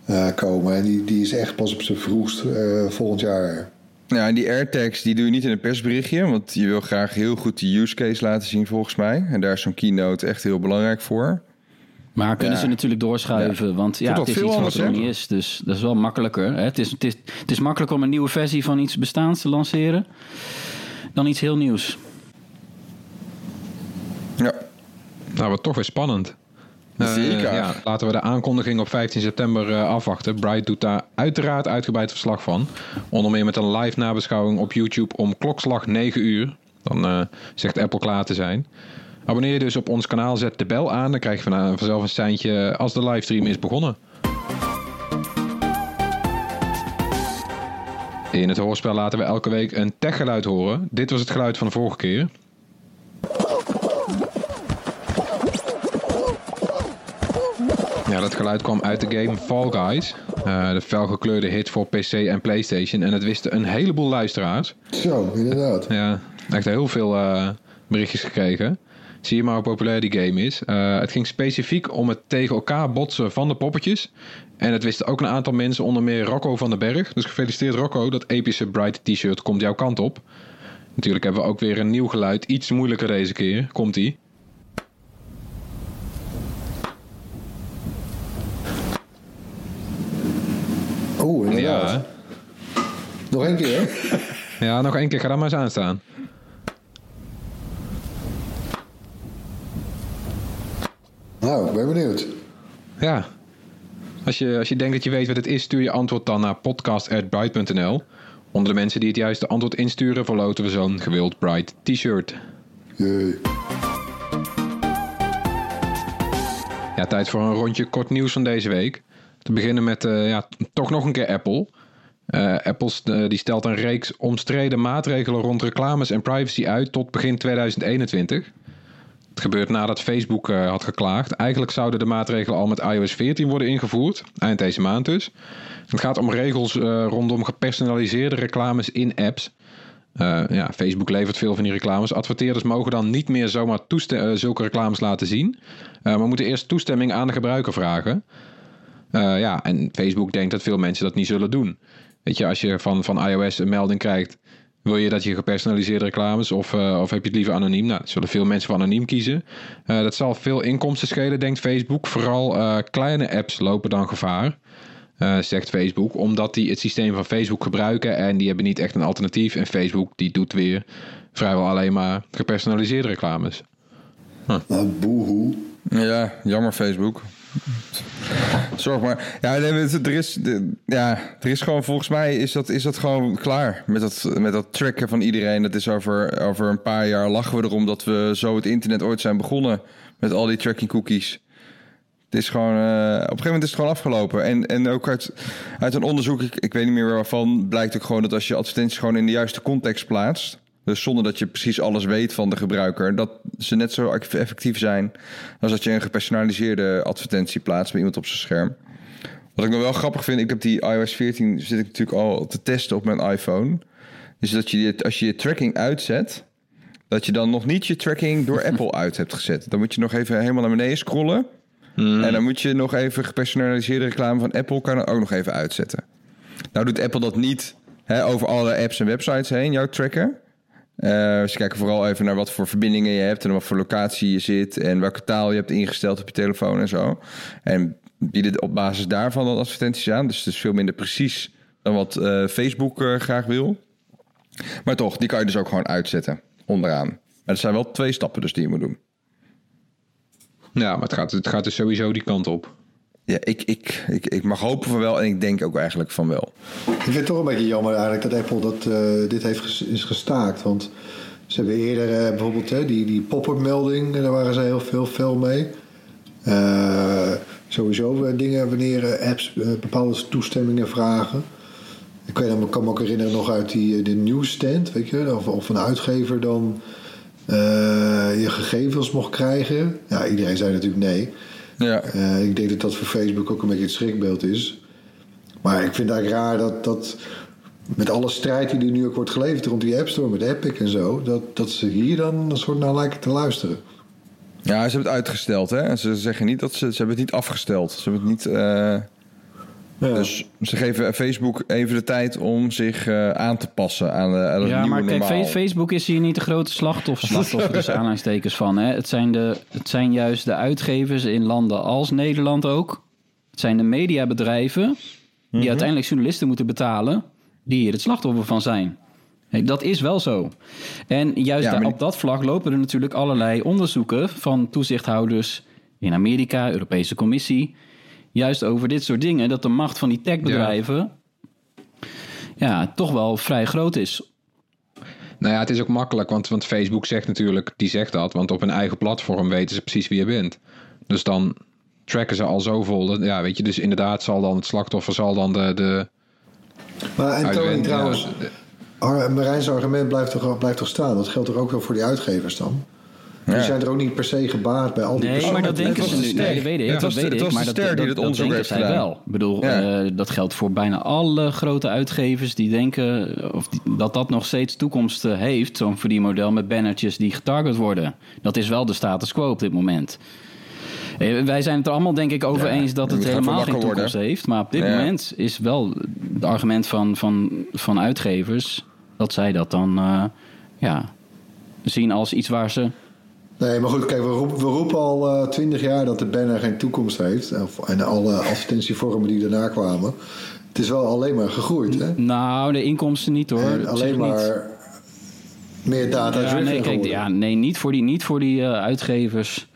eh, komen. En die, die is echt pas op zijn vroegst volgend jaar.
Ja, en die AirTags die doe je niet in een persberichtje, want je wil graag heel goed de use case laten zien volgens mij. En daar is zo'n keynote echt heel belangrijk voor.
Maar kunnen
Ja.
ze natuurlijk doorschuiven, want ja, het is iets wat er niet is. Dus dat is wel makkelijker. Hè? Het, is, het, is, het is makkelijker om een nieuwe versie van iets bestaans te lanceren dan iets heel nieuws.
Ja,
Nou, wat toch weer spannend. Eh,
Zeker.
ja, laten we de aankondiging op 15 september eh, afwachten. Bright doet daar uiteraard uitgebreid verslag van. Onder meer met een live nabeschouwing op YouTube om klokslag 9 uur. Dan eh, zegt Apple klaar te zijn. Abonneer je dus op ons kanaal, zet de bel aan. Dan krijg je van- vanzelf een seintje als de livestream is begonnen. In het hoorspel laten we elke week een techgeluid horen. Dit was het geluid van de vorige keer. Dat geluid kwam uit de game Fall Guys. Eh, de felgekleurde hit voor PC en PlayStation. En het wisten een heleboel luisteraars.
Zo, inderdaad.
Ja, echt heel veel eh, berichtjes gekregen. Zie je maar hoe populair die game is. Eh, het ging specifiek om het tegen elkaar botsen van de poppetjes. En het wisten ook een aantal mensen, onder meer Rocco van den Berg. Dus gefeliciteerd Rocco, dat epische Bright t-shirt komt jouw kant op. Natuurlijk hebben we ook weer een nieuw geluid. Iets moeilijker deze keer. Komt-ie.
Oeh,
Ja,
inderdaad. Nog één keer. [LAUGHS]
ja, nog één keer. Ga daar maar eens aan staan.
Nou, ik ben benieuwd.
Ja. Als je, als je denkt dat je weet wat het is, stuur je antwoord dan naar podcast.bright.nl. Onder de mensen die het juiste antwoord insturen, verloten we zo'n gewild Bright t-shirt.
Jee.
Ja, tijd voor een rondje kort nieuws van deze week. Te beginnen met eh, ja, toch nog een keer Apple. Eh, Apple eh, die stelt een reeks omstreden maatregelen rond reclames en privacy uit tot begin 2021. Het gebeurt nadat Facebook had geklaagd. Eigenlijk zouden de maatregelen al met iOS 14 worden ingevoerd, eind deze maand dus. Het gaat om regels rondom gepersonaliseerde reclames in apps. Ja, Facebook levert veel van die reclames. Adverteerders mogen dan niet meer zomaar zulke reclames laten zien. Maar moeten eerst toestemming aan de gebruiker vragen. Eh, ja, en Facebook denkt dat veel mensen dat niet zullen doen. Weet je, als je van, van iOS een melding krijgt, wil je dat je gepersonaliseerde reclames of, eh, of heb je het liever anoniem? Nou, zullen veel mensen voor anoniem kiezen. Eh, dat zal veel inkomsten schelen, denkt Facebook. Vooral eh, kleine apps lopen dan gevaar. eh, zegt Facebook, omdat die het systeem van Facebook gebruiken en die hebben niet echt een alternatief. En Facebook die doet weer vrijwel alleen maar gepersonaliseerde reclames.
Nou, boehoe.
Ja, jammer Facebook. Zorg maar. Ja, er is, ja, er is gewoon, volgens mij is dat, is dat gewoon klaar met dat, met dat tracken van iedereen. Dat is over, over een paar jaar lachen we erom dat we zo het internet ooit zijn begonnen met al die tracking cookies. Het is gewoon, eh, op een gegeven moment is het gewoon afgelopen. En, en ook uit, uit een onderzoek, ik, ik weet niet meer waarvan, blijkt ook gewoon dat als je advertenties gewoon in de juiste context plaatst. Dus zonder dat je precies alles weet van de gebruiker, dat ze net zo effectief zijn als dat je een gepersonaliseerde advertentie plaatst bij iemand op zijn scherm. Wat ik nog wel grappig vind, ik heb die iOS 14 zit ik natuurlijk al te testen op mijn iPhone. Dus dat je dit, als je je tracking uitzet, dat je dan nog niet je tracking door [LAUGHS] Apple uit hebt gezet. Dan moet je nog even helemaal naar beneden scrollen. En dan moet je nog even gepersonaliseerde reclame van Apple kan er ook nog even uitzetten. Nou doet Apple dat niet hè, over alle apps en websites heen, jouw tracker. Eh, ze kijken vooral even naar wat voor verbindingen je hebt en wat voor locatie je zit en welke taal je hebt ingesteld op je telefoon en zo. En bieden op basis daarvan dan advertenties aan. Dus het is veel minder precies dan wat eh, Facebook eh, graag wil. Maar toch, die kan je dus ook gewoon uitzetten onderaan. Maar er zijn wel twee stappen dus die je moet doen.
Ja, maar het gaat, het gaat dus sowieso die kant op.
Ja, ik, ik, ik, ik mag hopen van wel en ik denk ook eigenlijk van wel.
Ik vind het toch een beetje jammer eigenlijk dat Apple dat, eh, dit heeft is gestaakt. Want ze hebben eerder eh, bijvoorbeeld hè, die, die pop-up melding, daar waren ze heel veel, veel mee. Eh, sowieso dingen wanneer apps bepaalde toestemmingen vragen. Ik weet, ik kan me ook herinneren nog uit die, de newsstand, weet je, of, of een uitgever dan je gegevens mocht krijgen. Ja, iedereen zei natuurlijk nee.
Ja,
Eh, ik denk dat dat voor Facebook ook een beetje het schrikbeeld is. Maar ik vind het eigenlijk raar dat, dat met alle strijd die er nu ook wordt geleverd rond die App Store met Epic en zo, dat, dat ze hier dan een soort naar lijken te luisteren.
Ja, ze hebben het uitgesteld, hè? Ze zeggen niet dat ze... Ze hebben het niet afgesteld. Ze hebben het niet... eh,
Ja.
Dus ze geven Facebook even de tijd om zich eh, aan te passen aan, de, aan het
Ja, maar kijk,
normaal.
Facebook is hier niet de grote slachtoffer, slachtoffer [LAUGHS] tussen van. Hè. Het, zijn de, het zijn juist de uitgevers in landen als Nederland ook. Het zijn de mediabedrijven die
Mhm.
uiteindelijk journalisten moeten betalen... die hier het slachtoffer van zijn. Hey, dat is wel zo. En juist
Ja,
daar-
maar-
op dat vlak lopen er natuurlijk allerlei onderzoeken... van toezichthouders in Amerika, Europese Commissie... juist over dit soort dingen... dat de macht van die techbedrijven... Ja, toch wel vrij groot is
Nou ja, het is ook makkelijk, want, want Facebook zegt natuurlijk, die zegt dat, want op hun eigen platform weten ze precies wie je bent. Dus dan tracken ze al zoveel. Ja, weet je, dus inderdaad zal dan het slachtoffer zal dan de. de
Maar en Tony, trouwens, Marijn's argument blijft toch, blijft toch staan? Dat geldt toch ook wel voor die uitgevers dan? Die
Ja.
zijn er ook niet per se gebaat bij al die
Nee, maar dat denken ze nu. Nee, dat weet ik.
Ja, het
dat
was de-
weet
het
ik.
was
Maar
de
dat,
ster die
dat,
het
dat denken zij wel. Ik bedoel,
Ja.
eh, dat geldt voor bijna alle grote uitgevers die denken of die- dat dat nog steeds toekomst eh, heeft. Zo'n verdienmodel met bannertjes die getarget worden. Dat is wel de status quo op dit moment. Eh, Wij zijn het er allemaal denk ik over
Ja,
eens dat het helemaal geen toekomst
worden.
heeft. Maar op dit
Ja.
moment is wel het argument van, van, van uitgevers... dat zij dat dan eh, ja, zien als iets waar ze
Nee, maar goed, kijk, we roepen, we roepen al twintig jaar dat de banner geen toekomst heeft. En alle advertentievormen die daarna kwamen. Het is wel alleen maar gegroeid, hè?
Nou, de inkomsten niet hoor.
En alleen
niet.
maar meer data
Ja, nee, kijk, ja, nee, niet voor die, niet voor die eh, uitgevers.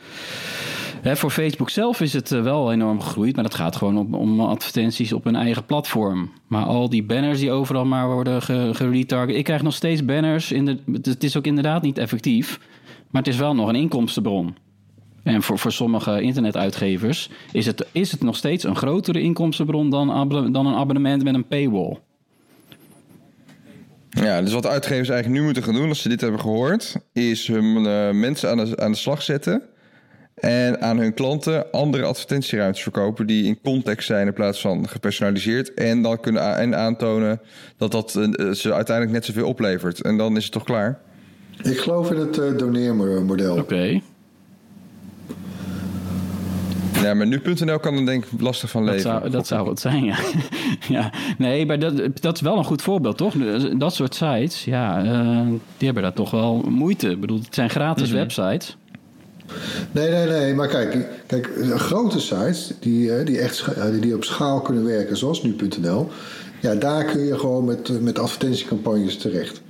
Hè, voor Facebook zelf is het eh, wel enorm gegroeid, maar dat gaat gewoon om, om advertenties op hun eigen platform. Maar al die banners die overal maar worden ge- geretarget. Ik krijg nog steeds banners. In de, het is ook inderdaad niet effectief, maar het is wel nog een inkomstenbron. En voor, voor sommige internetuitgevers is het, is het nog steeds een grotere inkomstenbron dan, dan een abonnement met een paywall.
Ja, dus wat uitgevers eigenlijk nu moeten gaan doen, als ze dit hebben gehoord, is hun eh, mensen aan de, aan de slag zetten. En aan hun klanten andere advertentieruimtes verkopen die in context zijn in plaats van gepersonaliseerd. En dan kunnen en aantonen dat dat eh, ze uiteindelijk net zoveel oplevert. En dan is het toch klaar?
Ik geloof in het eh, doneermodel.
Oké.
Ja, maar nu.nl kan er denk ik lastig van
Dat
leven.
zou, dat zou het zijn, ja. [LAUGHS] ja. Nee, maar dat, dat is wel een goed voorbeeld, toch? Dat soort sites, ja, eh, die hebben daar toch wel moeite. Ik bedoel, het zijn gratis websites.
Nee, nee, nee. Maar kijk, kijk eh, grote sites die, eh, die echt eh, die, die op schaal kunnen werken, zoals nu.nl. Ja, daar kun je gewoon met, eh, met advertentiecampagnes terecht.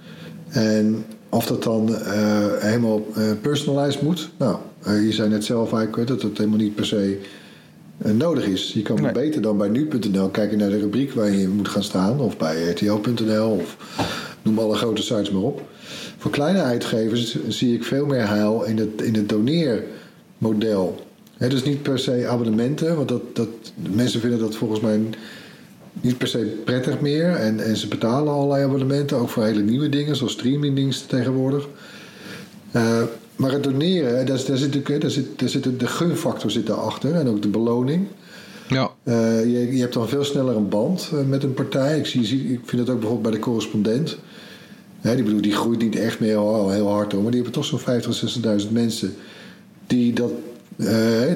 En of dat dan eh, helemaal eh, personalized moet. Nou, eh, je zei net zelf eigenlijk dat het helemaal niet per se nodig is. Je kan
Nee.
beter dan bij nu.nl kijken naar de rubriek waar je moet gaan staan. Of bij rtl.nl of noem alle grote sites maar op. Voor kleine uitgevers zie ik veel meer heil in het, in het doneermodel. Hè, dus niet per se abonnementen, want dat, dat, mensen vinden dat volgens mij niet per se prettig meer. En, en ze betalen allerlei abonnementen, ook voor hele nieuwe dingen, zoals streamingdiensten tegenwoordig. Eh, maar het doneren, daar, daar, zit, natuurlijk- daar, zit, daar zit de gunfactor zit daarachter en ook de beloning.
ja,
Eh, je, je hebt dan veel sneller een band eh, met een partij. Ik, zie, ik vind dat ook bijvoorbeeld bij de correspondent. Hè, die, bedoel, die groeit niet echt meer heel, heel hard hoor, maar die hebben toch zo'n 50.000, 60.000 mensen die dat,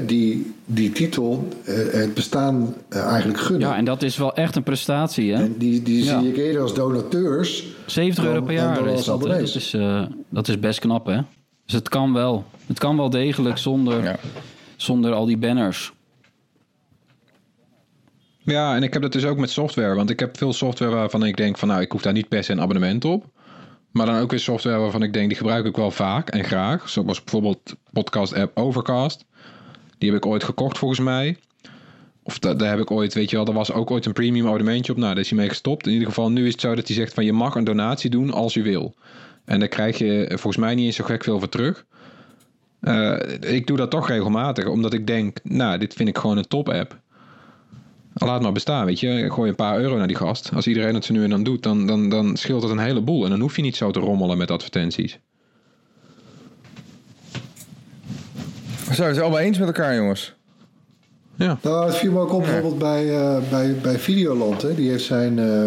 die, die titel, eh, het bestaan eh, eigenlijk gunnen.
Ja, en dat is wel echt een prestatie, hè?
En die, die
Ja.
zie ik eerder als donateurs.
70 euro per jaar is dat. Dat is, eh, dat is best knap, hè? Dus het kan wel. Het kan wel degelijk zonder,
Ja.
zonder al die banners.
Ja, en ik heb dat dus ook met software. Want ik heb veel software waarvan ik denk van nou, ik hoef daar niet per se een abonnement op. Maar dan ook weer software waarvan ik denk, die gebruik ik wel vaak en graag. Zoals bijvoorbeeld podcast app Overcast. Die heb ik ooit gekocht volgens mij. Of da- daar heb ik ooit, weet je wel, er was ook ooit een premium abonnementje op. Nou, daar is hij mee gestopt. In ieder geval, nu is het zo dat hij zegt van je mag een donatie doen als je wil. En daar krijg je volgens mij niet eens zo gek veel voor terug. Eh, ik doe dat toch regelmatig, omdat ik denk, nou, dit vind ik gewoon een top app. Laat maar bestaan, weet je. Gooi een paar euro naar die gast. Als iedereen het zo nu en dan doet, dan, dan, dan scheelt het een heleboel. En dan hoef je niet zo te rommelen met advertenties.
We zijn het allemaal eens met elkaar, jongens.
Ja.
Nou, het viel me ook op bijvoorbeeld bij, eh, bij, bij Videoland. Hè. Die heeft zijn, eh,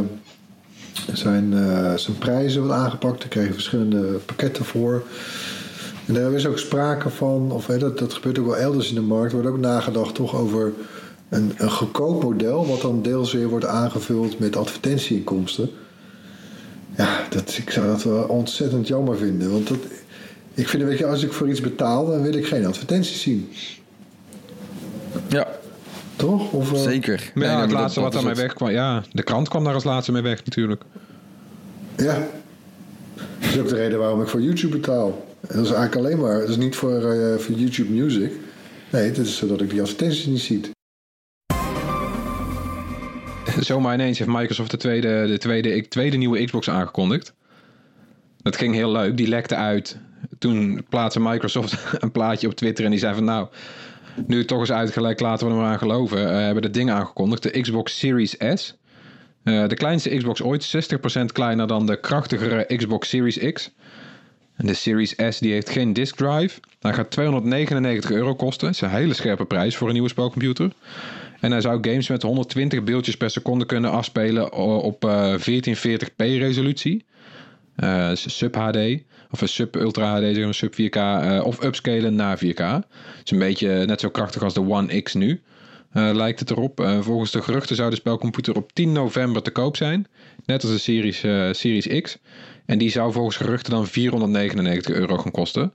zijn, eh, zijn prijzen wat aangepakt. Daar kreeg je verschillende pakketten voor. En daar is ook sprake van, of hè, dat, dat gebeurt ook wel elders in de markt, wordt ook nagedacht toch over een, een goedkoop model, wat dan deels weer wordt aangevuld met advertentieinkomsten. Ja, dat, ik zou dat wel ontzettend jammer vinden. Want dat, ik vind, weet je, als ik voor iets betaal, dan wil ik geen advertenties zien.
Ja,
Toch? Of, eh,
zeker.
Maar ja,
Nee,
het laatste wat daarmee
het.
wegkwam. Ja, de krant kwam daar als laatste mee weg natuurlijk.
Ja. Dat is ook de reden waarom ik voor YouTube betaal. En dat is eigenlijk alleen maar, dat is niet voor, eh, voor YouTube Music. Nee, dat is zodat ik die advertenties niet zie. [LAUGHS]
Zomaar ineens heeft Microsoft de tweede, de tweede, tweede nieuwe Xbox aangekondigd. Dat ging heel leuk. Die lekte uit. Toen plaatste Microsoft [LAUGHS] een plaatje op Twitter en die zei van nou, nu toch is uitgelekt, laten we er maar aan geloven. Eh, hebben de ding aangekondigd, de Xbox Series S. Eh, de kleinste Xbox ooit, 60% kleiner dan de krachtigere Xbox Series X. En de Series S die heeft geen disk drive. Hij gaat 299 euro kosten. Dat is een hele scherpe prijs voor een nieuwe spelcomputer. En hij zou games met 120 beeldjes per seconde kunnen afspelen op eh 1440p resolutie. Eh, sub HD. Of een sub Ultra HD, maar, sub 4K. eh, of upscalen naar 4K. Het is een beetje net zo krachtig als de One X nu. eh, lijkt het erop. Eh, volgens de geruchten zou de spelcomputer op 10 november te koop zijn. Net als de Series, Series X. En die zou volgens geruchten dan 499 euro gaan kosten.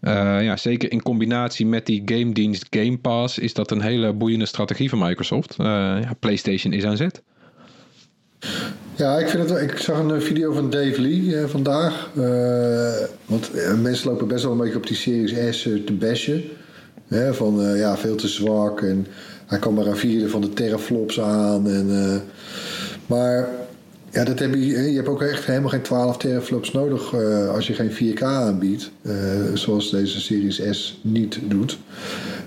Ja, zeker in combinatie met die game dienst Game Pass is dat een hele boeiende strategie van Microsoft. Ja, PlayStation is aan zet.
Ja, ik, vind het, ik zag een eh, video van Dave Lee eh, vandaag. Eh, want eh, mensen lopen best wel een beetje op die Series S te bashen. Hè, van ja, veel te zwak. En hij kan maar een vierde van de teraflops aan. En, maar ja, dat heb je, je hebt ook echt helemaal geen 12 teraflops nodig als je geen 4K aanbiedt. zoals deze Series S niet doet.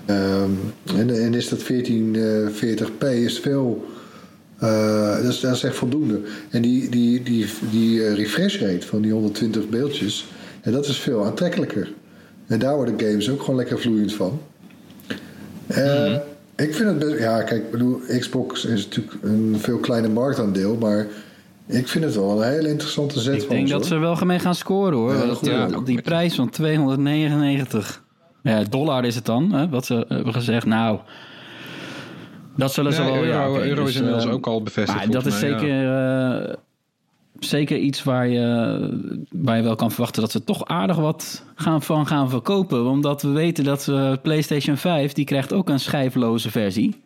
Ehm, en, en is dat 1440p is veel. Eh, dat, is, dat is echt voldoende. En die, die, die, die eh, refresh rate van die 120 beeldjes, en dat is veel aantrekkelijker. En daar worden games ook gewoon lekker vloeiend van. Eh, Ik vind het best. Ja, kijk, ik bedoel, Xbox is natuurlijk een veel kleiner marktaandeel, maar ik vind het wel een hele interessante zet
Ik
van
denk
ons,
dat
hoor.
ze er wel gemeen gaan scoren hoor.
Ja,
Dat,
ja.
op die prijs van 299 ja, dollar is het dan, hè, wat ze hebben gezegd. Nou, dat zullen ze
Nee,
wel...
euro,
ja, oké,
euro
dus,
is inmiddels
eh,
ook al bevestigd.
Maar dat is
mij,
zeker, eh, zeker iets waar je, waar je wel kan verwachten dat ze toch aardig wat gaan, van gaan verkopen. Omdat we weten dat eh, PlayStation 5, die krijgt ook een schijfloze versie.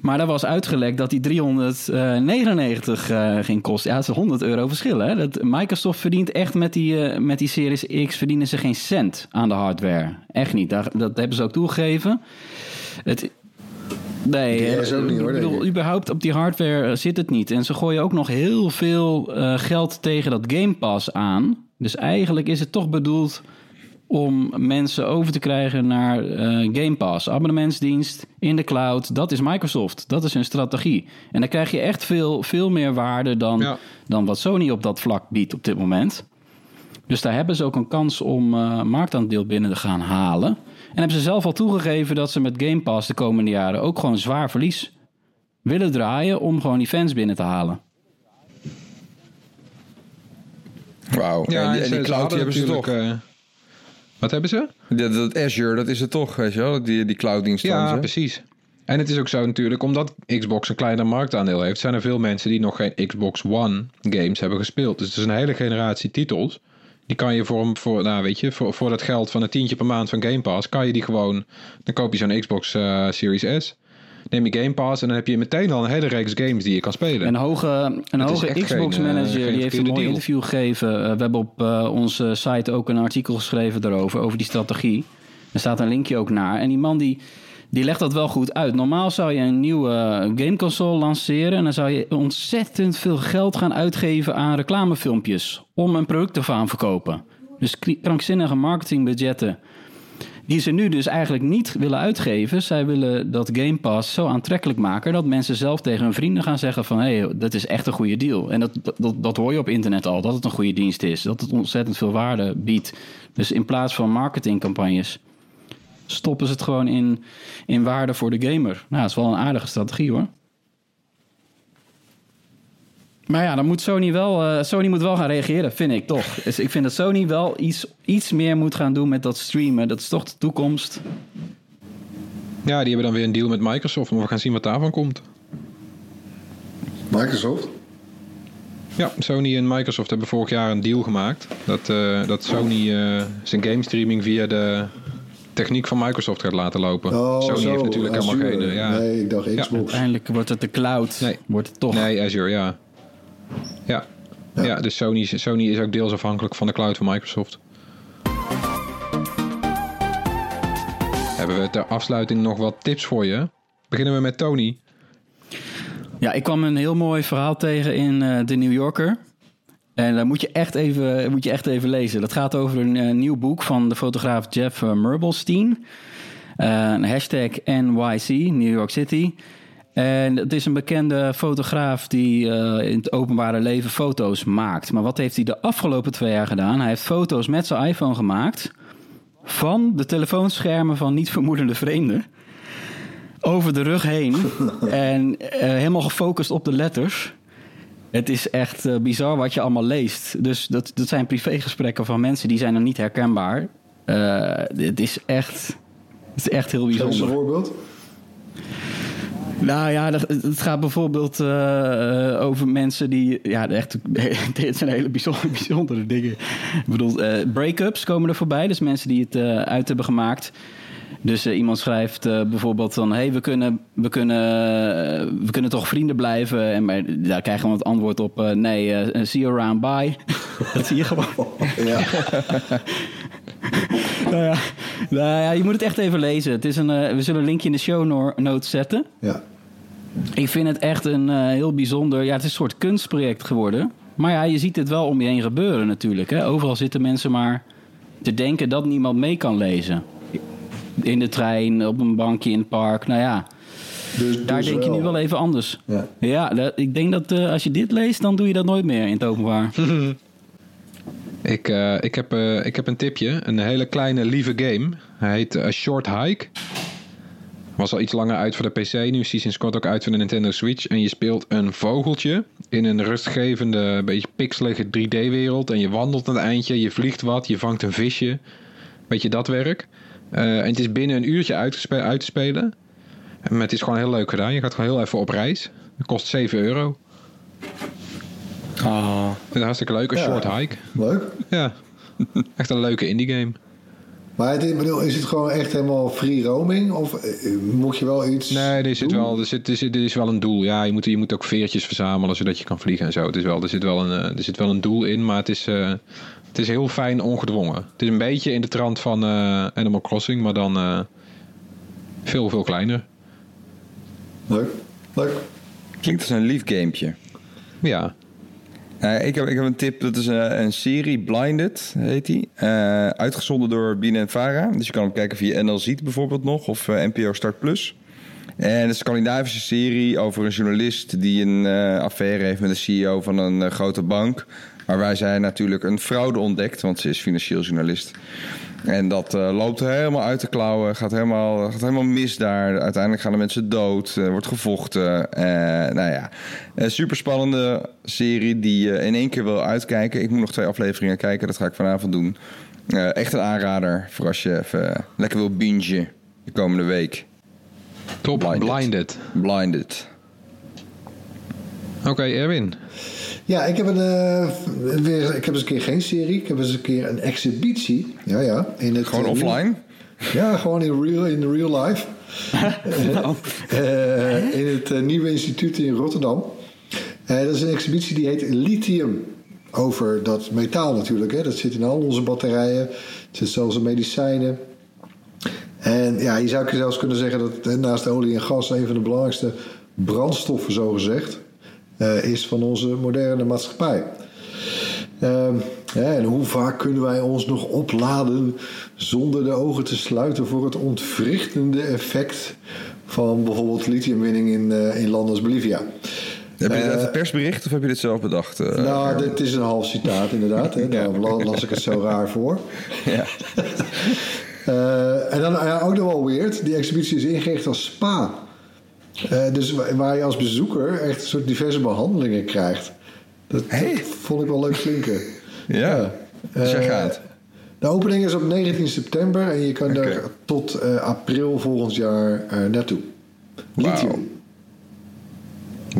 Maar daar was uitgelekt dat die 399 eh, ging kosten. Ja, dat is 100 euro verschil. Hè? Dat, Microsoft verdient echt met die, met die Series X verdienen ze geen cent aan de hardware. Echt niet. Daar, dat hebben ze ook toegegeven. Het, nee,
Die
eh,
S ook niet, hoor,
ik bedoel, überhaupt op die hardware eh, zit het niet. En ze gooien ook nog heel veel eh, geld tegen dat Game Pass aan. Dus eigenlijk is het toch bedoeld om mensen over te krijgen naar eh, Game Pass. Abonnementsdienst in de cloud. Dat is Microsoft. Dat is hun strategie. En dan krijg je echt veel, veel meer waarde dan,
Ja.
dan wat Sony op dat vlak biedt op dit moment. Dus daar hebben ze ook een kans om eh, marktaandeel binnen te gaan halen. En hebben ze zelf al toegegeven dat ze met Game Pass de komende jaren ook gewoon zwaar verlies willen draaien om gewoon die fans binnen te halen.
Wauw.
Ja,
en die, en die cloud die hebben ze toch.
eh, wat hebben ze?
Dat, dat Azure, dat is het toch, weet je wel? Die, die cloud-dienst
Ja, precies. En het is ook zo natuurlijk, omdat Xbox een kleiner marktaandeel heeft, zijn er veel mensen die nog geen Xbox One games hebben gespeeld. Dus het is een hele generatie titels. Die kan je voor, voor, nou weet je, voor, voor dat geld van een tientje per maand van Game Pass, kan je die gewoon, dan koop je zo'n Xbox eh, Series S. Neem je Game Pass en dan heb je meteen al een hele reeks games die je kan spelen.
Een hoge, een hoge Xbox
geen, eh,
manager
geen
die heeft een
verkeerde
mooi
deal.
interview gegeven. Uh, we hebben op uh, onze site ook een artikel geschreven daarover, over die strategie. Er staat een linkje ook naar. En die man die, die legt dat wel goed uit. Normaal zou je een nieuwe gameconsole lanceren en dan zou je ontzettend veel geld gaan uitgeven aan reclamefilmpjes om een product te gaan verkopen. Dus krankzinnige marketingbudgetten die ze nu dus eigenlijk niet willen uitgeven. Zij willen dat Game Pass zo aantrekkelijk maken dat mensen zelf tegen hun vrienden gaan zeggen van hé, hey, dat is echt een goede deal. En dat, dat, dat hoor je op internet al, dat het een goede dienst is, dat het ontzettend veel waarde biedt. Dus in plaats van marketingcampagnes stoppen ze het gewoon in, in waarde voor de gamer. Nou, dat is wel een aardige strategie hoor. Maar ja, dan moet Sony wel, eh, Sony moet wel gaan reageren, vind ik toch. Dus ik vind dat Sony wel iets, iets meer moet gaan doen met dat streamen. Dat is toch de toekomst.
Ja, die hebben dan weer een deal met Microsoft, maar we gaan zien wat daarvan komt.
Microsoft?
Ja, Sony en Microsoft hebben vorig jaar een deal gemaakt. Dat, eh, dat Sony eh, zijn game streaming via de techniek van Microsoft gaat laten lopen.
Oh,
Sony
zo,
heeft natuurlijk
Azure.
helemaal geen... eh, ja.
Nee, ik dacht Xbox.
Uiteindelijk wordt het de cloud.
Nee.
Wordt het toch.
Nee, Azure, ja. Ja, ja. dus Sony, Sony is ook deels afhankelijk van de cloud van Microsoft. Hebben we ter afsluiting nog wat tips voor je? Beginnen we met Tony.
Ja, ik kwam een heel mooi verhaal tegen in eh, de New Yorker. En dat moet je, echt even, moet je echt even lezen. Dat gaat over een eh, nieuw boek van de fotograaf Jeff uh, Merbelstein. Eh, hashtag NYC, New York City. En het is een bekende fotograaf die eh, in het openbare leven foto's maakt. Maar wat heeft hij de afgelopen twee jaar gedaan? Hij heeft foto's met zijn iPhone gemaakt van de telefoonschermen van niet vermoedende vreemden. Over de rug heen. [LAUGHS] en eh, helemaal gefocust op de letters. Het is echt eh, bizar wat je allemaal leest. Dus dat, dat zijn privégesprekken van mensen die zijn er niet herkenbaar. Eh, het is echt, het is echt heel
Geef eens een
bijzonder.
voorbeeld.
Nou ja, dat- het gaat bijvoorbeeld eh, over mensen die... Ja, echt, [LAUGHS] dit zijn hele bijzondere, [LAUGHS] bijzondere dingen. Ik bedoel, break-ups komen er voorbij. Dus mensen die het uit hebben gemaakt. Dus eh, iemand schrijft eh, bijvoorbeeld van... hey, we kunnen, we, kunnen, eh, we kunnen toch vrienden blijven? En maar, daar krijgen we het antwoord op... nee, see you around, bye. [LAUGHS] dat zie je gewoon.
Ja. [LAUGHS]
nou, ja, nou ja, je moet het echt even lezen. Het is een, we zullen een linkje in de show no- notes zetten.
ja.
Ik vind het echt een heel bijzonder... Ja, het is een soort kunstproject geworden. Maar ja, je ziet het wel om je heen gebeuren natuurlijk. Hè? Overal zitten mensen maar te denken dat niemand mee kan lezen. In de trein, op een bankje in het park. Nou ja,
Dus,
daar
dus
denk je nu wel even anders.
Ja.
Ja, dat- ik denk dat eh, als je dit leest, dan doe je dat nooit meer in het openbaar. [LAUGHS]
Ik, eh, ik, heb, eh, ik heb een tipje. Een hele kleine lieve game. Hij heet eh, Short Hike. Was al iets langer uit voor de PC. Nu is hij sinds kort ook uit voor de Nintendo Switch. En je speelt een vogeltje in een rustgevende, beetje pixelige 3D-wereld. En je wandelt een eindje, je vliegt wat, je vangt een visje. Beetje dat werk. Eh, en het is binnen een uurtje uit te, spe- uit te spelen. Maar het is gewoon heel leuk gedaan. Je gaat gewoon heel even op reis. Het kost 7 euro.
Ah.
Ik vind het hartstikke leuk, een
Ja.
short hike.
Leuk.
Ja, [LAUGHS] echt een leuke indie game.
Maar het, ik bedoel, is het gewoon echt helemaal free roaming? Of eh, moet je wel iets
Nee, er zit
doen?
wel, er zit, er zit, er is wel een doel. Ja, je moet, je moet ook veertjes verzamelen zodat je kan vliegen en zo. Het is wel, er, zit wel een, eh, er zit wel een doel in, maar het is, eh, het is heel fijn ongedwongen. Het is een beetje in de trant van eh, Animal Crossing, maar dan eh, veel, veel kleiner.
Leuk. Leuk.
Klinkt als een lief gamepje.
Ja,
Eh, ik, heb, ik heb een tip, dat is een, een serie, Blinded heet die. Eh, uitgezonden door en Vara. Dus je kan hem kijken via NL Ziet bijvoorbeeld nog, of eh, NPO Start Plus. En het is een Scandinavische serie over een journalist die een eh, affaire heeft met de CEO van een grote bank. Waarbij zij natuurlijk een fraude ontdekt, want ze is financieel journalist. En dat eh, loopt helemaal uit de klauwen, gaat helemaal, gaat helemaal mis daar. Uiteindelijk gaan de mensen dood, wordt gevochten. Eh, nou ja, een super spannende serie die je in één keer wil uitkijken. Ik moet nog twee afleveringen kijken, dat ga ik vanavond doen. Eh, echt een aanrader voor als je even lekker wil bingen de komende week.
top.
Blinded.
Blinded.
Blinded.
Oké, Erwin.
Ja, ik heb, een, eh, weer, ik heb eens een keer geen serie. Ik heb eens een keer een exhibitie. Ja, ja. In het,
Gewoon
eh,
offline.
Ja, gewoon in real, in real life. [LAUGHS] Eh, in het Nieuwe Instituut in Rotterdam. Dat is een exhibitie die heet Lithium. Over dat metaal natuurlijk. Hè. Dat zit in al onze batterijen. Het zit zelfs in medicijnen. En ja, je zou zelfs kunnen zeggen dat naast olie en gas... een van de belangrijkste brandstoffen, zo gezegd... eh, is van onze moderne maatschappij. Ehm, en hoe vaak kunnen wij ons nog opladen zonder de ogen te sluiten voor het ontwrichtende effect van bijvoorbeeld lithiumwinning in, eh, in landen als Bolivia?
Heb je
Eh,
dat een persbericht of heb je dit zelf bedacht? eh,
nou, dit is een half citaat inderdaad. Hè. [LAUGHS] Daarom la- las ik het zo raar voor. [LAUGHS]
Ja.
En dan ja, ook nog wel weird. Die exhibitie is ingericht als spa. Eh, dus wa- waar je als bezoeker echt een soort diverse behandelingen krijgt. Dat, dat vond ik wel leuk klinken. [LAUGHS]
Ja, dus jij
Eh,
gaat.
De opening is op 19 september en je kan daar tot eh, april volgend jaar eh, naartoe. Lithium.
Wauw.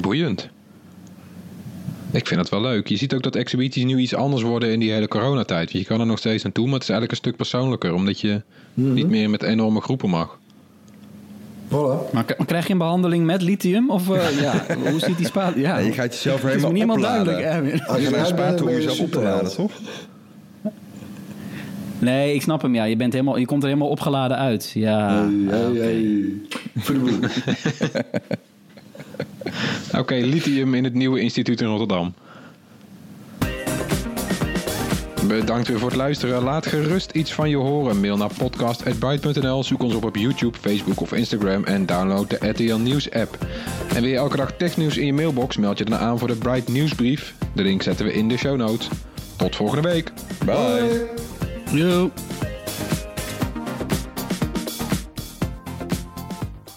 Boeiend. Ik vind het wel leuk. Je ziet ook dat exhibities nu iets anders worden in die hele coronatijd. Want je kan er nog steeds naartoe, maar het is eigenlijk een stuk persoonlijker. Omdat je
Mhm.
niet meer met enorme groepen mag.
Voilà.
Maar krijg je een behandeling met lithium? Of eh, ja, [LAUGHS] hoe ziet die spaat? Ja,
Nee, je gaat jezelf er
het is me
helemaal
niet helemaal
opladen.
duidelijk. Erwin.
Als
Je een
eruit bent,
spa toe om jezelf op te laden, toch?
Nee, ik snap hem. Ja, je, bent helemaal, je komt er helemaal opgeladen uit. Ja,
Hey. [LAUGHS]
Oké,
lithium in het nieuwe instituut in Rotterdam. Bedankt weer voor het luisteren. Laat gerust iets van je horen. Mail naar podcast.byte.nl. Zoek ons op op YouTube, Facebook of Instagram. En download de RTL Nieuws app. En wil je elke dag technieuws in je mailbox? Meld je dan aan voor de Bright Nieuwsbrief. De link zetten we in de show notes. Tot volgende week.
Bye.
Bye.